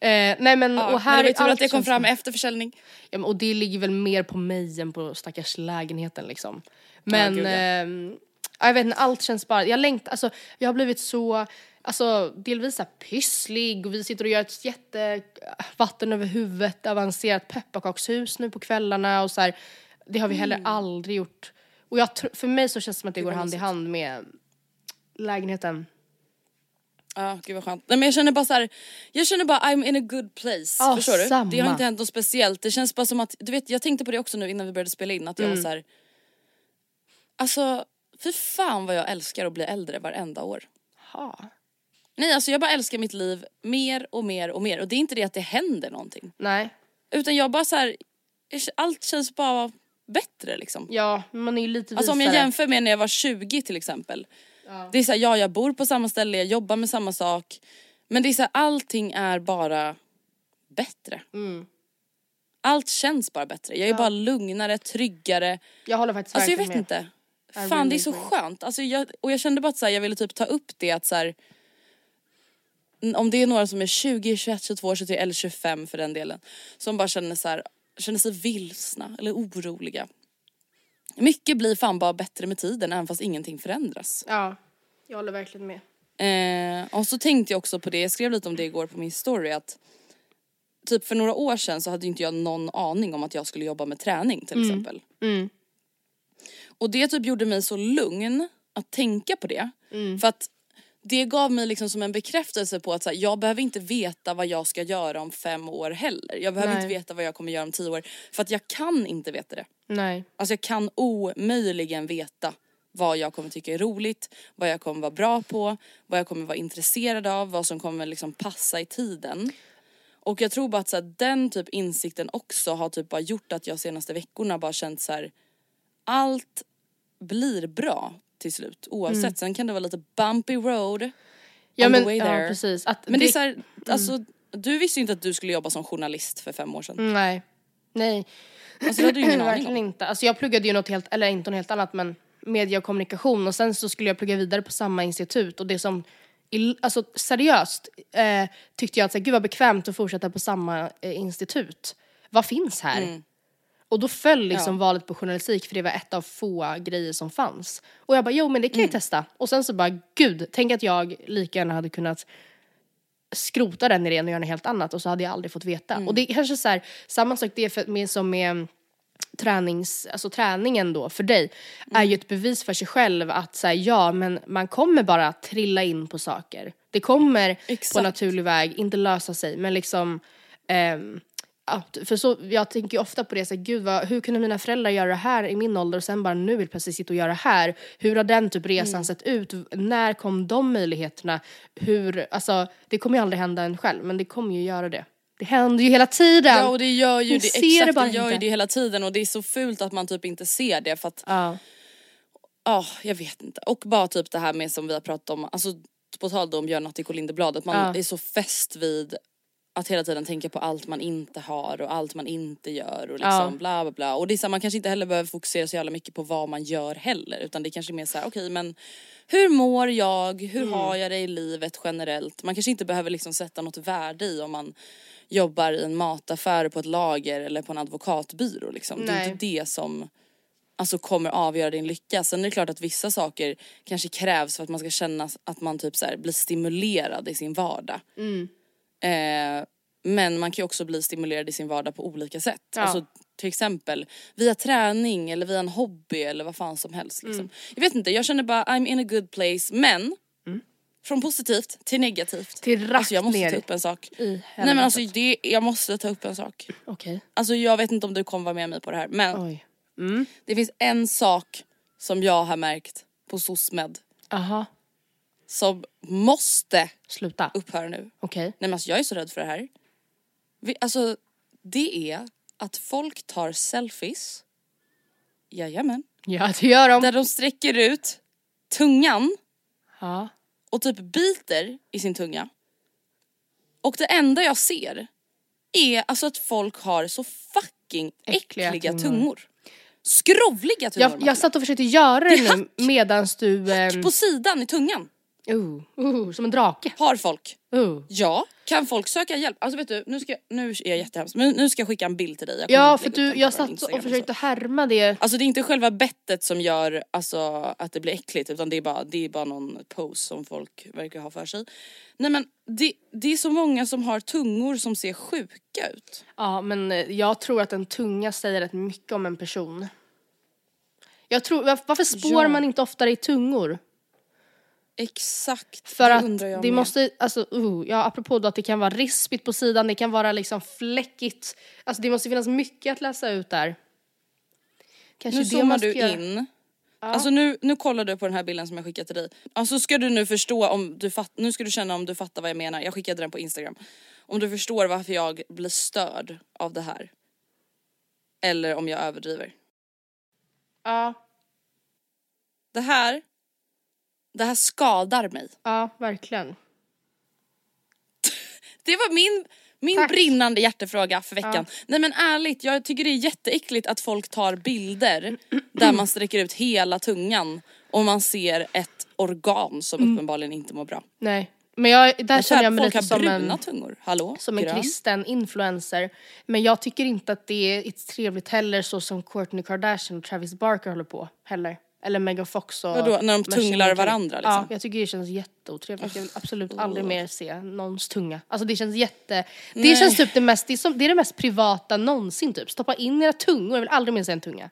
Eh, nej men Ja, och här men det är tur att det kom fram efter försäljning. Ja, men, och det ligger väl mer på mig än på stackars lägenheten liksom. Men gud, ja. ehm, ja, jag vet inte, allt känns bara, jag längtar, alltså jag har blivit så, alltså delvis så pysslig och vi sitter och gör ett jätte vatten över huvudet avancerat pepparkakshus nu på kvällarna och så här, det har vi heller Mm. aldrig gjort. Och jag för mig så känns det som att det går hand i hand med lägenheten. Ja, gud vad skönt. Nej men jag känner bara så här, jag känner bara I'm in a good place. Ja, förstår du? Det har inte hänt något speciellt. Det känns bara som att, du vet jag tänkte på det också nu innan vi började spela in att jag Mm. var så här. Alltså, för fan vad jag älskar att bli äldre varenda år. Ha. Nej alltså jag bara älskar mitt liv mer och mer och mer och det är inte det att det händer någonting. Nej, Utan jag bara så här, allt känns bara bättre liksom. ja man är ju lite Alltså om jag visare. jämför med när jag var 20 till exempel. Det är så här, ja jag bor på samma ställe, jag jobbar med samma sak. Men det är så här, allting är bara bättre. Mm. Allt känns bara bättre. Jag är bara lugnare, tryggare. Jag håller faktiskt Alltså jag vet med. inte. Fan det är så skönt. Alltså jag, och jag kände bara att så här, jag ville typ ta upp det att så här, om det är några som är 20, 21, 22, 23 eller 25 för den delen. Som bara känner, så här, känner sig vilsna eller oroliga. Mycket blir fan bara bättre med tiden även fast ingenting förändras. Ja, jag håller verkligen med. Eh, och så tänkte jag också på det, jag skrev lite om det igår på min story att typ för några år sedan så hade inte jag någon aning om att jag skulle jobba med träning till exempel. Mm. Och det typ gjorde mig så lugn att tänka på det. Mm. För att det gav mig liksom som en bekräftelse på att här, jag behöver inte veta vad jag ska göra om fem år heller. Jag behöver Nej. inte veta vad jag kommer göra om tio år. För att jag kan inte veta det. Nej. Alltså jag kan omöjligen veta vad jag kommer tycka är roligt, vad jag kommer vara bra på, vad jag kommer vara intresserad av, vad som kommer liksom passa i tiden. Och jag tror bara att så här, den typ insikten också har typ bara gjort att jag senaste veckorna bara känt så här. allt blir bra till slut oavsett. Sen kan det vara lite bumpy road Mm. Ja on men the way ja, there. precis. Att Men det är så här, alltså du visste ju inte att du skulle jobba som journalist för fem år sedan. Nej. Nej. Alltså det hade du ingen [LAUGHS] aning Verkligen om. inte. Alltså jag pluggade ju något helt, eller inte något helt annat men media och kommunikation och sen så skulle jag plugga vidare på samma institut och det som alltså seriöst eh, tyckte jag att så här, gud vad bekvämt att fortsätta på samma eh, institut. Vad finns här? Och då föll liksom Ja. valet på journalistik för det var ett av få grejer som fanns. Och jag bara, jo men det kan jag testa. Och sen så bara, gud, tänk att jag lika gärna hade kunnat skrota den idén och göra något helt annat och så hade jag aldrig fått veta. Och det är kanske så här, samma sak det är för, med, som med tränings, alltså träningen då för dig är ju ett bevis för sig själv att säga ja men man kommer bara trilla in på saker. Det kommer på Exakt. naturlig väg inte lösa sig men liksom ehm, för så, jag tänker ju ofta på det, så här, gud vad, hur kunde mina föräldrar göra det här i min ålder och sen bara nu vill plötsligt sitta och göra det här. Hur har den typ resan sett ut? När kom de möjligheterna? Hur, alltså det kommer ju aldrig hända en själv men det kommer ju göra det. Det händer ju hela tiden. Ja och det gör ju Ni det, ser det exakt bara det gör ju det hela tiden och det är så fult att man typ inte ser det för att Ja. Ja, jag vet inte. Och bara typ det här med som vi har pratat om, alltså på tal då om Björn Natthik och Lindeblad, att man Ja. är så fäst vid att hela tiden tänka på allt man inte har och allt man inte gör och liksom Ja. bla bla bla. Och det är så här, man kanske inte heller behöver fokusera så jävla mycket på vad man gör heller utan det är kanske mer så här: okej men hur mår jag, hur Mm. har jag det i livet generellt? Man kanske inte behöver liksom sätta något värde i om man jobbar i en mataffär på ett lager eller på en advokatbyrå liksom. Det är inte det som alltså kommer avgöra din lycka. Sen är det klart att vissa saker kanske krävs för att man ska känna att man typ så här blir stimulerad i sin vardag. Mm. Eh, men man kan ju också bli stimulerad i sin vardag på olika sätt. Ja. Alltså till exempel via träning eller via en hobby eller vad fan som helst. Liksom. Mm. Jag vet inte, jag känner bara I'm in a good place men från positivt till negativt. Till alltså jag måste ner ta upp en sak. Nej men alltså det, jag måste ta upp en sak. Okej. Alltså jag vet inte om du kommer vara med mig på det här men Oj. det finns en sak som jag har märkt på SOSMED Aha. Som måste Sluta. upphöra nu. Okej. Nej men alltså jag är så rädd för det här. Vi, alltså det är att folk tar selfies, jajamän, Ja det gör de. där de sträcker ut tungan Ja. och typ biter i sin tunga. Och det enda jag ser är alltså att folk har så fucking Äckliga äckliga, tungor. tungor. Skrovliga tungor. Jag, Matilda. jag satt och försökte göra det, nu medans du... ehm, På sidan i tungan uh, uh, som en drake. har folk. Uh. Ja, kan folk söka hjälp? Alltså vet du, nu, ska jag, nu är jag jättehemskt men nu ska jag skicka en bild till dig. Ja för du, jag satt och försökte härma det. Alltså det är inte själva bettet som gör alltså, att det blir äckligt utan det är, bara, det är bara någon pose som folk verkar ha för sig. Nej men det, det är så många som har tungor som ser sjuka ut. Ja men eh, jag tror att en tunga säger rätt mycket om en person. Jag tror, var- varför spår Ja. man inte oftare i tungor? Exakt, För det att undrar jag det med. måste, alltså uh, ja apropå då att det kan vara rispigt på sidan, det kan vara liksom fläckigt. Alltså det måste finnas mycket att läsa ut där. Kanske Nu zoomar du göra. in. Alltså nu, nu kollar du på den här bilden som jag skickade till dig. Alltså ska du nu förstå om du fatt, nu ska du känna om du fattar vad jag menar. Jag skickade den på Instagram. Om du förstår varför jag blir störd av det här. Eller om jag överdriver. Ja, Det här, det här skadar mig. ja verkligen. [LAUGHS] Det var min, min Tack. brinnande hjärtefråga för veckan. Nej men ärligt, jag tycker det är jätteäckligt att folk tar bilder där man sträcker ut hela tungan och man ser ett organ som Mm. uppenbarligen inte mår bra. Nej. Men jag, där Men känner jag mig lite som en, tungor, hallå? som en Grön. kristen influencer. Men jag tycker inte att det är trevligt heller så som Kourtney Kardashian och Travis Barker håller på heller. Eller Megan Fox och Vadå, när de tunglar varandra, liksom? Ja, jag tycker det känns jätteotrevligt. Jag vill absolut aldrig mer se någons tunga. Alltså det känns jätte... Det känns typ det mest, det är, som, det är det mest privata någonsin typ. Stoppa in era tungor, jag vill aldrig mer se en tunga.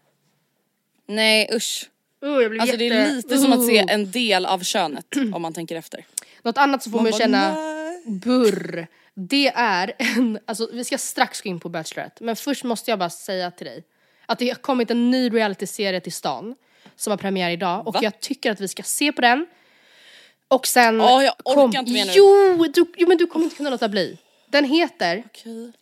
Nej usch. Uh, jag blir Alltså det jätte... är lite som att se Uh. en del av könet om man tänker efter. Något annat som får mig att känna nej. burr. Det är en, alltså vi ska strax gå in på Bachelorette, men först måste jag bara säga till dig att det har kommit en ny realityserie till stan som har premiär idag och Va? jag tycker att vi ska se på den. Och sen... Åh, jag orkar kom, inte mer nu. Jo, du, jo, men du kommer inte kunna låta bli. Den heter, Okej.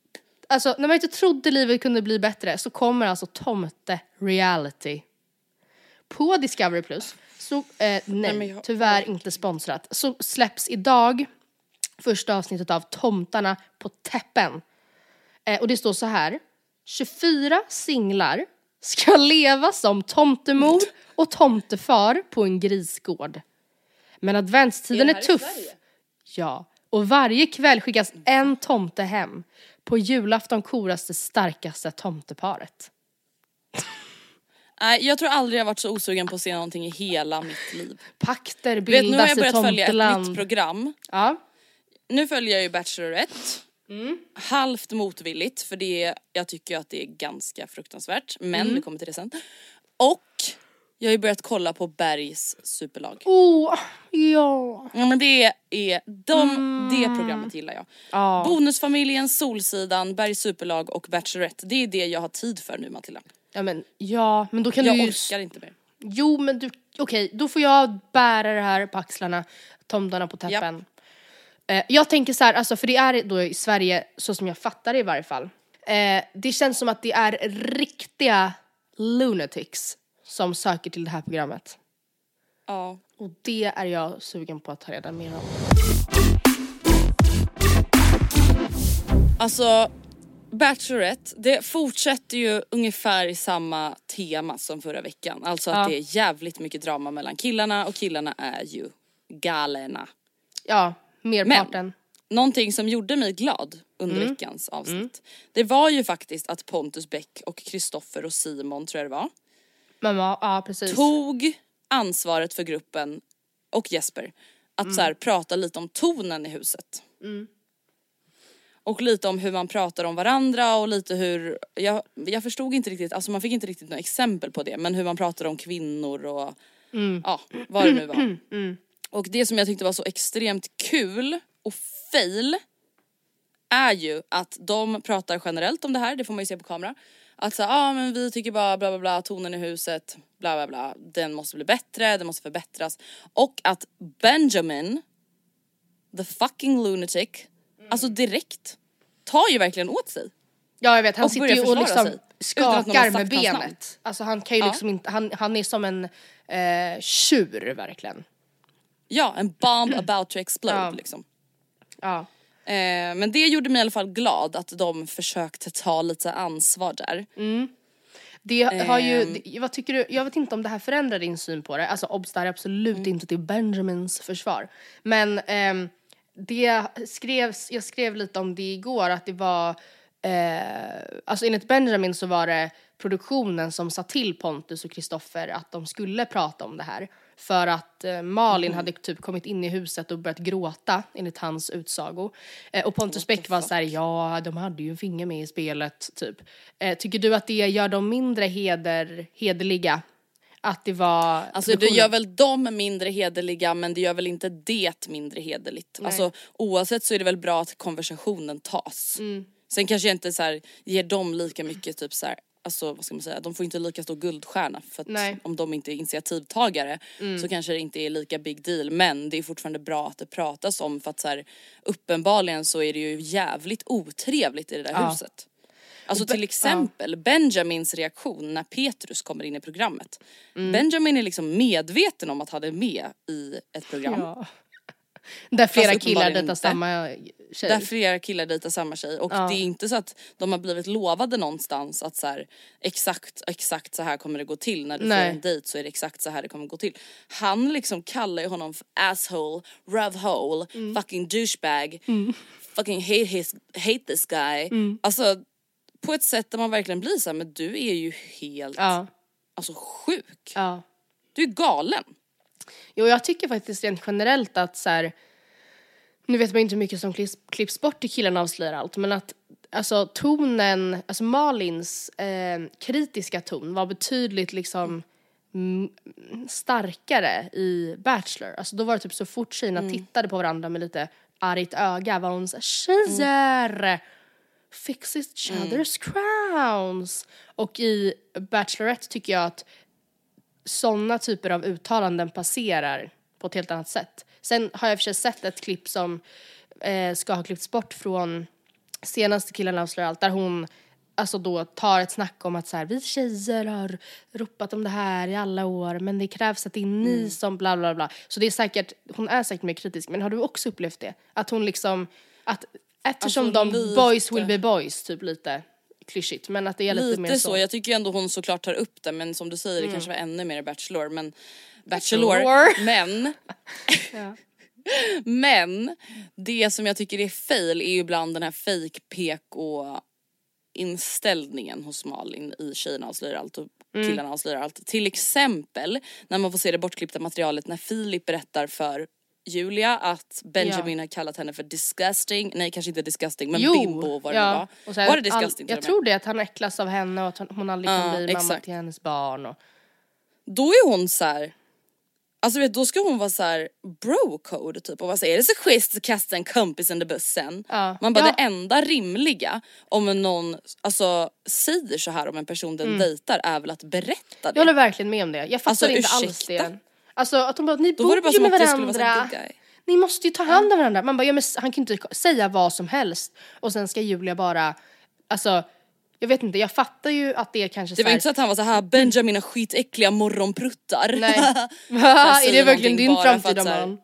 alltså när man inte trodde livet kunde bli bättre så kommer alltså Tomte reality. På Discovery Plus, så, eh, nej, men jag- tyvärr inte sponsrat, så släpps idag första avsnittet av Tomtarna på täppen. Eh, och det står så här. 24 singlar ska leva som tomtemor och tomtefar på en grisgård. Men adventstiden Är är, i tuff. Ja. Och varje kväll skickas en tomte hem. På julafton koras det starkaste tomteparet. Nej, jag tror aldrig jag varit så osugen på att se någonting i hela mitt liv. Pakter Du vet, nu har bildas jag i börjat följa ett tomteland. nytt program. Ja. Nu följer jag ju Bachelorette. Mm. Halvt motvilligt för det, jag tycker att det är ganska fruktansvärt. Men Mm. vi kommer till det sen. Och jag har ju börjat kolla på Bergs superlag. Oh, ja. Ja men det är, de, Mm. det programmet gillar jag. Ja. Bonusfamiljen, Solsidan, Bergs superlag och Bachelorette. Det är det jag har tid för nu Matilda. Ja men, ja, men då kan Jag du ju... orkar inte mer. Jo men du, okej då får jag bära det här på axlarna, tomtarna på täppen. Eh, jag tänker så här, alltså för det är då i Sverige, så som jag fattar det i varje fall. Eh, det känns som att det är riktiga lunatics som söker till det här programmet. Ja. Och det är jag sugen på att ta reda mer om. Alltså Bachelorette, det fortsätter ju ungefär i samma tema som förra veckan. Alltså att Ja. det är jävligt mycket drama mellan killarna och killarna är ju galna. Ja, merparten. Någonting som gjorde mig glad under veckans avsnitt. Det var ju faktiskt att Pontus Beck och Kristoffer och Simon tror jag det var. Men ja, precis. Tog ansvaret för gruppen och Jesper. Att så här, prata lite om tonen i huset. Och lite om hur man pratar om varandra och lite hur, jag, jag förstod inte riktigt, alltså man fick inte riktigt några exempel på det men hur man pratar om kvinnor och ja, vad det nu var. [CLEARS THROAT] Och det som jag tyckte var så extremt kul och fail är ju att de pratar generellt om det här, det får man ju se på kamera. Att säga, ah, men vi tycker bara bla bla bla, tonen i huset, bla bla bla, den måste bli bättre, den måste förbättras. Och att Benjamin, the fucking lunatic, alltså direkt tar ju verkligen åt sig. Ja jag vet, han Och sitter ju och liksom sig, skakar med benet. Alltså han kan ju Ja. liksom inte, han, han är som en eh, tjur verkligen. Ja, en bomb about to explode Ja. liksom. Ja. Eh, men det gjorde mig i alla fall glad att de försökte ta lite ansvar där. Det har ju, Ehm. vad tycker du, jag vet inte om det här förändrar din syn på det, alltså obs det här är absolut Mm. inte till Benjamins försvar. Men ehm, det skrevs, jag skrev lite om det igår att det var, eh, alltså enligt Benjamin så var det produktionen som sa till Pontus och Kristoffer att de skulle prata om det här. För att eh, Malin Mm. hade typ kommit in i huset och börjat gråta enligt hans utsago. Eh, och Pontus Beck var såhär, ja de hade ju en finger med i spelet typ. Eh, tycker du att det gör dem mindre heder, hederliga? Att det var Alltså det gör väl dem mindre hederliga men det gör väl inte det mindre hederligt. Alltså oavsett så är det väl bra att konversationen tas. Mm. Sen kanske jag inte så här, ger dem lika mycket typ så här, alltså vad ska man säga, de får inte lika stor guldstjärna för att Nej. Mm. om de inte är initiativtagare så kanske det inte är lika big deal men det är fortfarande bra att det pratas om för att så här, uppenbarligen så är det ju jävligt otrevligt i det där Ja. huset. Alltså till exempel Benjamins reaktion när Petrus kommer in i programmet. Mm. Benjamin är liksom medveten om att han är med i ett program. Ja. Där flera Fast killar dejtar inte. samma tjej. Där flera killar dejtar samma tjej och Ja. det är inte så att de har blivit lovade någonstans att så här, exakt, exakt så här kommer det gå till när du Nej. får en dejt så är det exakt så här det kommer gå till. Han liksom kallar ju honom för asshole, rövhole, Mm. fucking douchebag, fucking hate, his, hate this guy. Mm. Alltså på ett sätt där man verkligen blir så här, men du är ju helt Ja. alltså sjuk. ja. Du är galen. Jo, jag tycker faktiskt rent generellt att så här, nu vet man inte hur mycket som klipps, klipps bort i killarna avslöjar allt, men att alltså tonen, alltså Malins eh, kritiska ton var betydligt liksom mm, starkare i Bachelor. Alltså då var det typ så fort tjejerna tittade på varandra med lite argt öga var hon såhär tjejer! Fix each other's crowns! Och i Bachelorette tycker jag att sådana typer av uttalanden passerar på ett helt annat sätt. Sen har jag för sig sett ett klipp som eh, ska ha klippts bort från senaste killen avslöjar allt där hon alltså då tar ett snack om att så här, vi tjejer har ropat om det här i alla år men det krävs att det är ni som bla bla bla. Så det är säkert, hon är säkert mer kritisk men har du också upplevt det? Att hon liksom, att eftersom Alltså, de lite. boys will be boys typ lite klyschigt men att det är lite, Lite, mer så. så. Mm. jag tycker ju ändå hon såklart tar upp det men som du säger det kanske var ännu mer Bachelor men Bachelor, Bachelor. men [LAUGHS] Men det som jag tycker är fail är ju ibland den här fake PK inställningen hos Malin i Tjejerna avslöjar allt och Mm. killarna avslöjar allt. Till exempel när man får se det bortklippta materialet när Filip berättar för Julia att Benjamin har kallat henne för disgusting, nej kanske inte disgusting men bimbo vad det nu var. Och här, var det disgusting all, Jag tror det, att han äcklas av henne och att hon- aldrig kan Ja, bli mamma exakt. till hennes barn. Och, Då är hon så här. Alltså vet, då ska hon vara så här bro code typ och här, är det så schysst att kasta en kompis under bussen? Ja. Man bara Ja. det enda rimliga om någon alltså, säger så här om en person den dejtar är väl att berätta det. jag håller verkligen med om det. Jag fattar Alltså, inte alls ursäkta? det. Alltså att de bara, ni Då bor ju med varandra. Ni måste ju ta hand om varandra. Man bara, ja, men han kan ju inte säga vad som helst. Och sen ska Julia bara, alltså jag vet inte, jag fattar ju att det kanske Det var så här, inte så att han var så här Benjamin har skitäckliga morgonpruttar. Nej. [LAUGHS] [LAUGHS] Han är det verkligen din framtida här- man?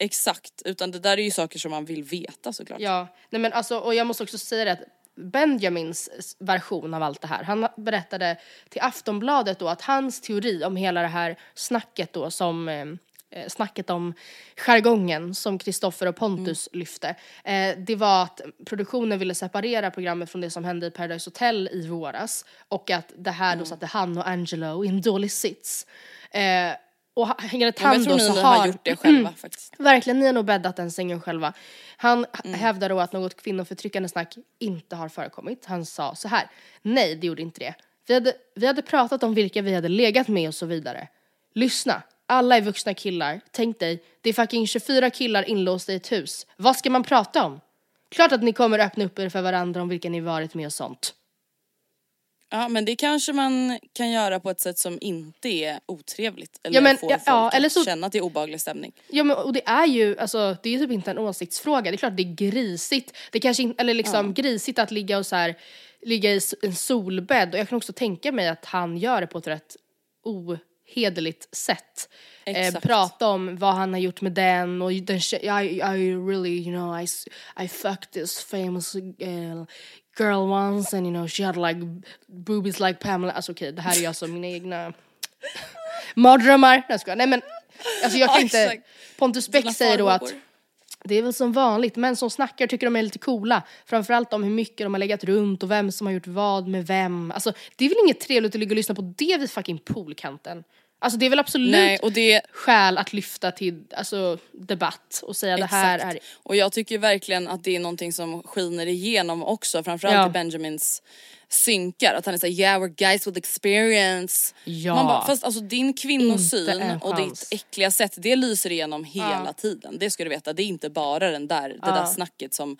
Exakt, utan det där är ju saker som man vill veta såklart. Ja, nej men alltså, och jag måste också säga det att Benjamins version av allt det här, han berättade till Aftonbladet då att hans teori om hela det här snacket då som eh, eh, snacket om jargongen som Kristoffer och Pontus lyfte. Eh, det var att produktionen ville separera programmet från det som hände i Paradise Hotel i våras och att det här då satte han och Angelo i en dålig sits. Eh, och han jag tror då så har gjort det själva faktiskt. Verkligen, ni har nog bäddat den sängen själva. Han Mm. hävdar då att något kvinnoförtryckande snack inte har förekommit. Han sa så här, nej det gjorde inte det. Vi hade, vi hade pratat om vilka vi hade legat med och så vidare. Lyssna, alla är vuxna killar. Tänk dig, det är fucking 24 killar inlåsta i ett hus. Vad ska man prata om? Klart att ni kommer öppna upp er för varandra om vilka ni varit med och sånt. Ja men det kanske man kan göra på ett sätt som inte är otrevligt. Eller Ja, men- får ja, folk ja, att eller så- känna att det är obehaglig stämning. Ja men och det är ju, alltså det är ju typ inte en åsiktsfråga, det är klart det är grisigt. Det kanske inte, eller liksom grisigt att ligga och så här, ligga i en solbädd och jag kan också tänka mig att han gör det på ett rätt ohederligt sätt. Eh, prata om vad han har gjort med den och den I, I really, you know, I, I fucked this famous uh, girl once and you know she had like boobies like Pamela. Alltså okej, det här är alltså mina egna [LAUGHS] mardrömmar. Nej jag. Nej men alltså jag kan inte. Pontus Beck säger då att det är väl som vanligt, män som snackar tycker de är lite coola. Framförallt om hur mycket de har legat runt och vem som har gjort vad med vem. Alltså det är väl inget trevligt att ligga och lyssna på det vid fucking poolkanten. Alltså det är väl absolut Nej och det skäl att lyfta till alltså, debatt och säga det här är... Exakt. Och jag tycker verkligen att det är någonting som skiner igenom också, framförallt Ja. i Benjamins synkar. Att han är såhär yeah we're guys with experience. Ja. Man bara, fast alltså din kvinnosyn och ditt äckliga sätt det lyser igenom hela Ja. tiden. Det ska du veta, det är inte bara den där, det där snacket som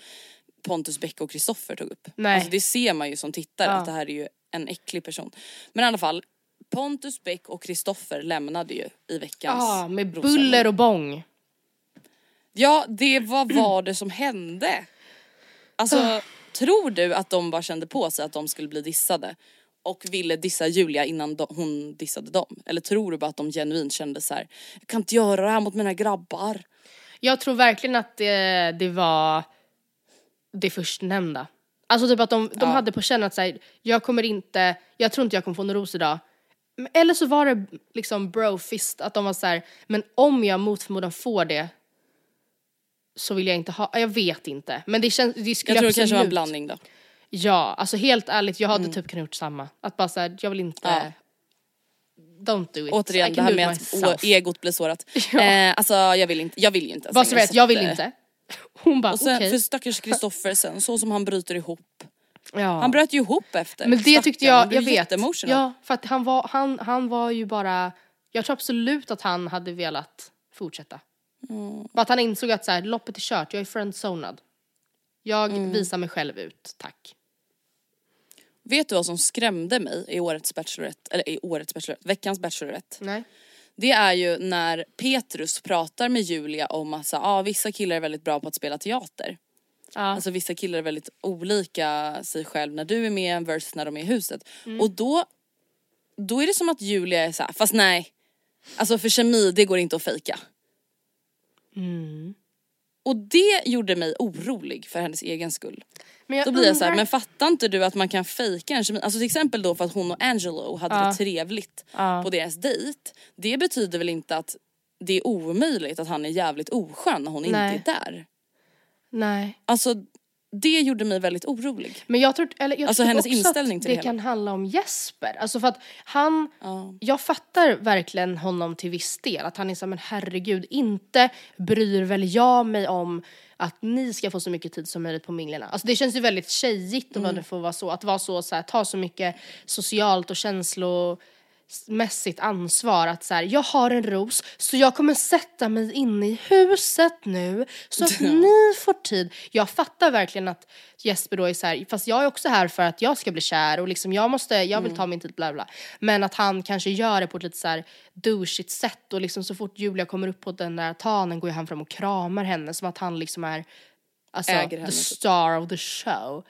Pontus Beck och Kristoffer tog upp. Nej. Alltså det ser man ju som tittare att det här är ju en äcklig person. Men i alla fall, Pontus Beck och Kristoffer lämnade ju i veckans Ja, med provsändning. buller och bång. Ja, det vad var det som hände? Alltså, tror du att de bara kände på sig att de skulle bli dissade? Och ville dissa Julia innan de, hon dissade dem? Eller tror du bara att de genuint kände så här: jag kan inte göra det här mot mina grabbar? Jag tror verkligen att det, det var det förstnämnda. Alltså typ att de, de Ja. hade på känn att säga, jag kommer inte, jag tror inte jag kommer få en ros idag. Eller så var det liksom brofist, att de var så här, men om jag mot förmodan får det så vill jag inte ha, jag vet inte. Men det känns, det skulle Jag tror det absolut, kanske var en blandning då. Ja, alltså helt ärligt, jag hade typ kunnat gjort samma. Att bara såhär, jag vill inte, Ja. don't do it. Återigen det här med att myself. å- egot blir sårat. [LAUGHS] Ja. Eh, alltså jag vill inte, jag vill ju inte Bara så vet, jag vill att, inte. [LAUGHS] Hon bara Och sen okej. för stackars Kristoffer sen, så som han bryter ihop. Ja. Han bröt ju ihop efter. Men det tyckte Stackarn, han jag, jag vet. Ja, för att han var, han, han var ju bara, jag tror absolut att han hade velat fortsätta. Mm. Bara att han insåg att så här, loppet är kört, jag är friendzonad. Jag Mm. visar mig själv ut, tack. Vet du vad som skrämde mig i årets Bachelorette, eller i årets Bachelorette, veckans Bachelorette? Nej. Det är ju när Petrus pratar med Julia om att så, ah, vissa killar är väldigt bra på att spela teater. Ja. Alltså vissa killar är väldigt olika sig själv när du är med versus när de är i huset. Mm. Och då, då är det som att Julia är så här, fast nej. Alltså för kemi det går inte att fejka. Mm. Och det gjorde mig orolig för hennes egen skull. Men Då blir jag så här, undrar- men fattar inte du att man kan fejka en kemi? Alltså till exempel då för att hon och Angelo hade Ja. det trevligt Ja. på deras dejt. Det betyder väl inte att det är omöjligt att han är jävligt oskön när hon Nej. inte är där. Nej. Alltså det gjorde mig väldigt orolig. Men jag tror, eller jag Alltså, tror hennes också inställning att till det, det hela. kan handla om Jesper. Alltså för att han, Ja. jag fattar verkligen honom till viss del. Att han är så här, men herregud, inte bryr väl jag mig om att ni ska få så mycket tid som möjligt på minglerna. Alltså det känns ju väldigt tjejigt om Mm. det får vara så. Att vara så, så här, ta så mycket socialt och känslomässigt ansvar. Att så här, jag har en ros så jag kommer sätta mig inne i huset nu så att [LAUGHS] ni får tid. Jag fattar verkligen att Jesper då är så här, fast jag är också här för att jag ska bli kär och liksom jag måste, jag vill ta min tid bla bla. Men att han kanske gör det på ett lite så här douchigt sätt och liksom så fort Julia kommer upp på den där tanen går han fram och kramar henne som att han liksom är alltså, Äger the typ. star of the show.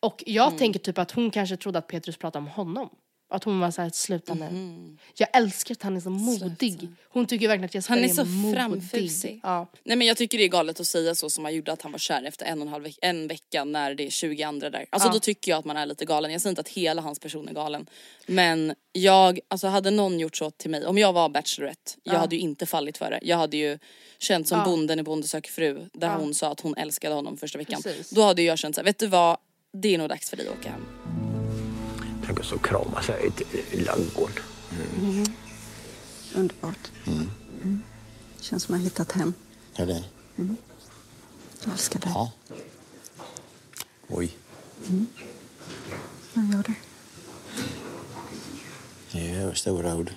Och jag Mm. tänker typ att hon kanske trodde att Petrus pratade om honom. Att hon var såhär, sluta nu. Jag älskar att han är så modig. Hon tycker verkligen att Jesper Han är är så modig. framfusig. Ja. Nej men jag tycker det är galet att säga så som han gjorde att han var kär efter en och en halv veck- en vecka när det är 20 andra där. Alltså Ja. då tycker jag att man är lite galen. Jag säger inte att hela hans person är galen. Men jag, alltså hade någon gjort så till mig, om jag var Bachelorette, jag hade ju inte fallit för det. Jag hade ju känt som Ja. bonden i Bonde söker fru där hon sa att hon älskade honom första veckan. Precis. Då hade jag känt såhär, vet du vad? Det är nog dags för dig att åka hem. Tänk oss att krama sig i ett- i ladugården. Underbart. Mm. Känns som att jag hittat hem. Ja, det. Jag älskar dig. Ja. Oj. Jag gör det. Det är stora ord.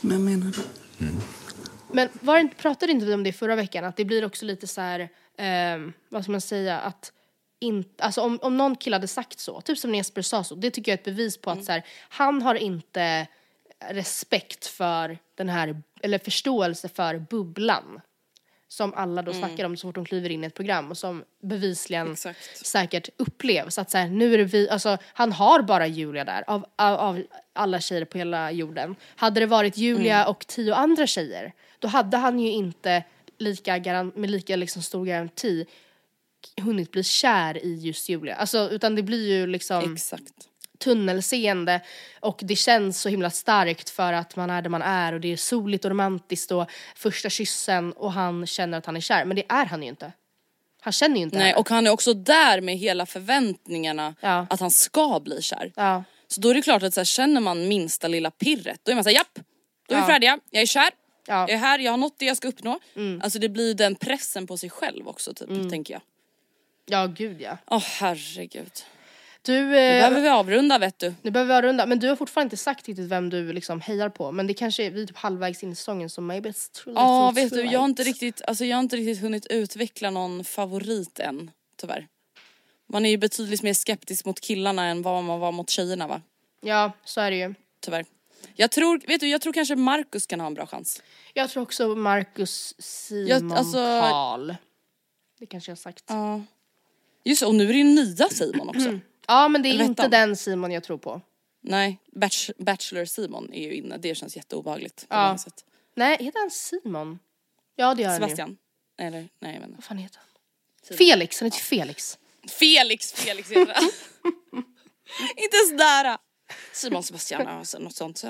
Men jag menar det. Men var det, pratade inte vi om det förra veckan? Att det blir också lite så här, ehm, vad ska man säga, att inte, alltså om, om någon kille hade sagt så, typ som Jesper sa så, det tycker jag är ett bevis på att så här, han har inte respekt för den här, eller förståelse för bubblan. Som alla då snackar om så fort de kliver in i ett program och som bevisligen Exakt. säkert upplevs. Att så här, nu är det vi, alltså han har bara Julia där av, av, av alla tjejer på hela jorden. Hade det varit Julia och tio andra tjejer då hade han ju inte lika med lika liksom stor garanti hunnit bli kär i just Julia. Alltså utan det blir ju liksom Exakt. tunnelseende och det känns så himla starkt för att man är där man är och det är soligt och romantiskt och första kyssen och han känner att han är kär men det är han ju inte. Han känner ju inte Nej henne. och han är också där med hela förväntningarna Ja. att han ska bli kär. Ja. Så då är det klart att så här, känner man minsta lilla pirret då är man såhär japp, då är vi Ja. färdiga, jag är kär, Ja. jag är här, jag har nått det jag ska uppnå. Mm. Alltså det blir den pressen på sig själv också typ, tänker jag. Ja gud ja. Åh herregud. Du, Nu eh, behöver vi avrunda vet du. nu behöver vi avrunda men du har fortfarande inte sagt riktigt vem du liksom hejar på men det kanske är vi är typ halvvägs in i säsongen så maybe it's little Ja vet du, jag har inte riktigt, alltså jag har inte riktigt hunnit utveckla någon favorit än, tyvärr. Man är ju betydligt mer skeptisk mot killarna än vad man var mot tjejerna va? Ja så är det ju. Tyvärr. Jag tror, vet du, jag tror kanske Marcus kan ha en bra chans. Jag tror också Marcus Simon Jag- alltså- Karl. Det kanske jag har sagt. Ja. Just och nu är det ju nya Simon också. Ja men det är inte den Simon jag tror på. Nej, Bach- Bachelor Simon är ju inne, det känns jätteobehagligt. Ja. Nej heter han Simon? Ja det gör han ju. Sebastian? Eller nej jag vet inte. Vad fan heter han? Felix, han heter Felix. Felix, Felix heter han. [LAUGHS] Inte sådär. Simon Sebastian, alltså, något sånt.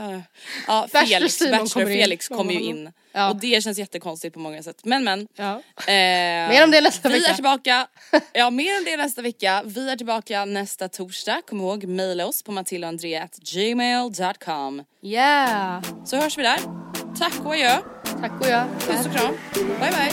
Ja, Bachelor Felix, Simon Bachelor kommer. Felix kommer ju in. Ja. Och det känns jättekonstigt på många sätt. Men men. Ja. Eh, Mer om det nästa vi vecka. är tillbaka. [LAUGHS] Ja mer om det nästa vecka. Vi är tillbaka nästa torsdag. Kom ihåg, mejla oss på matildaandrea.gmail.com. Yeah. Så hörs vi där. Tack och adjö. Tack och jag. Puss och kram. Bye bye.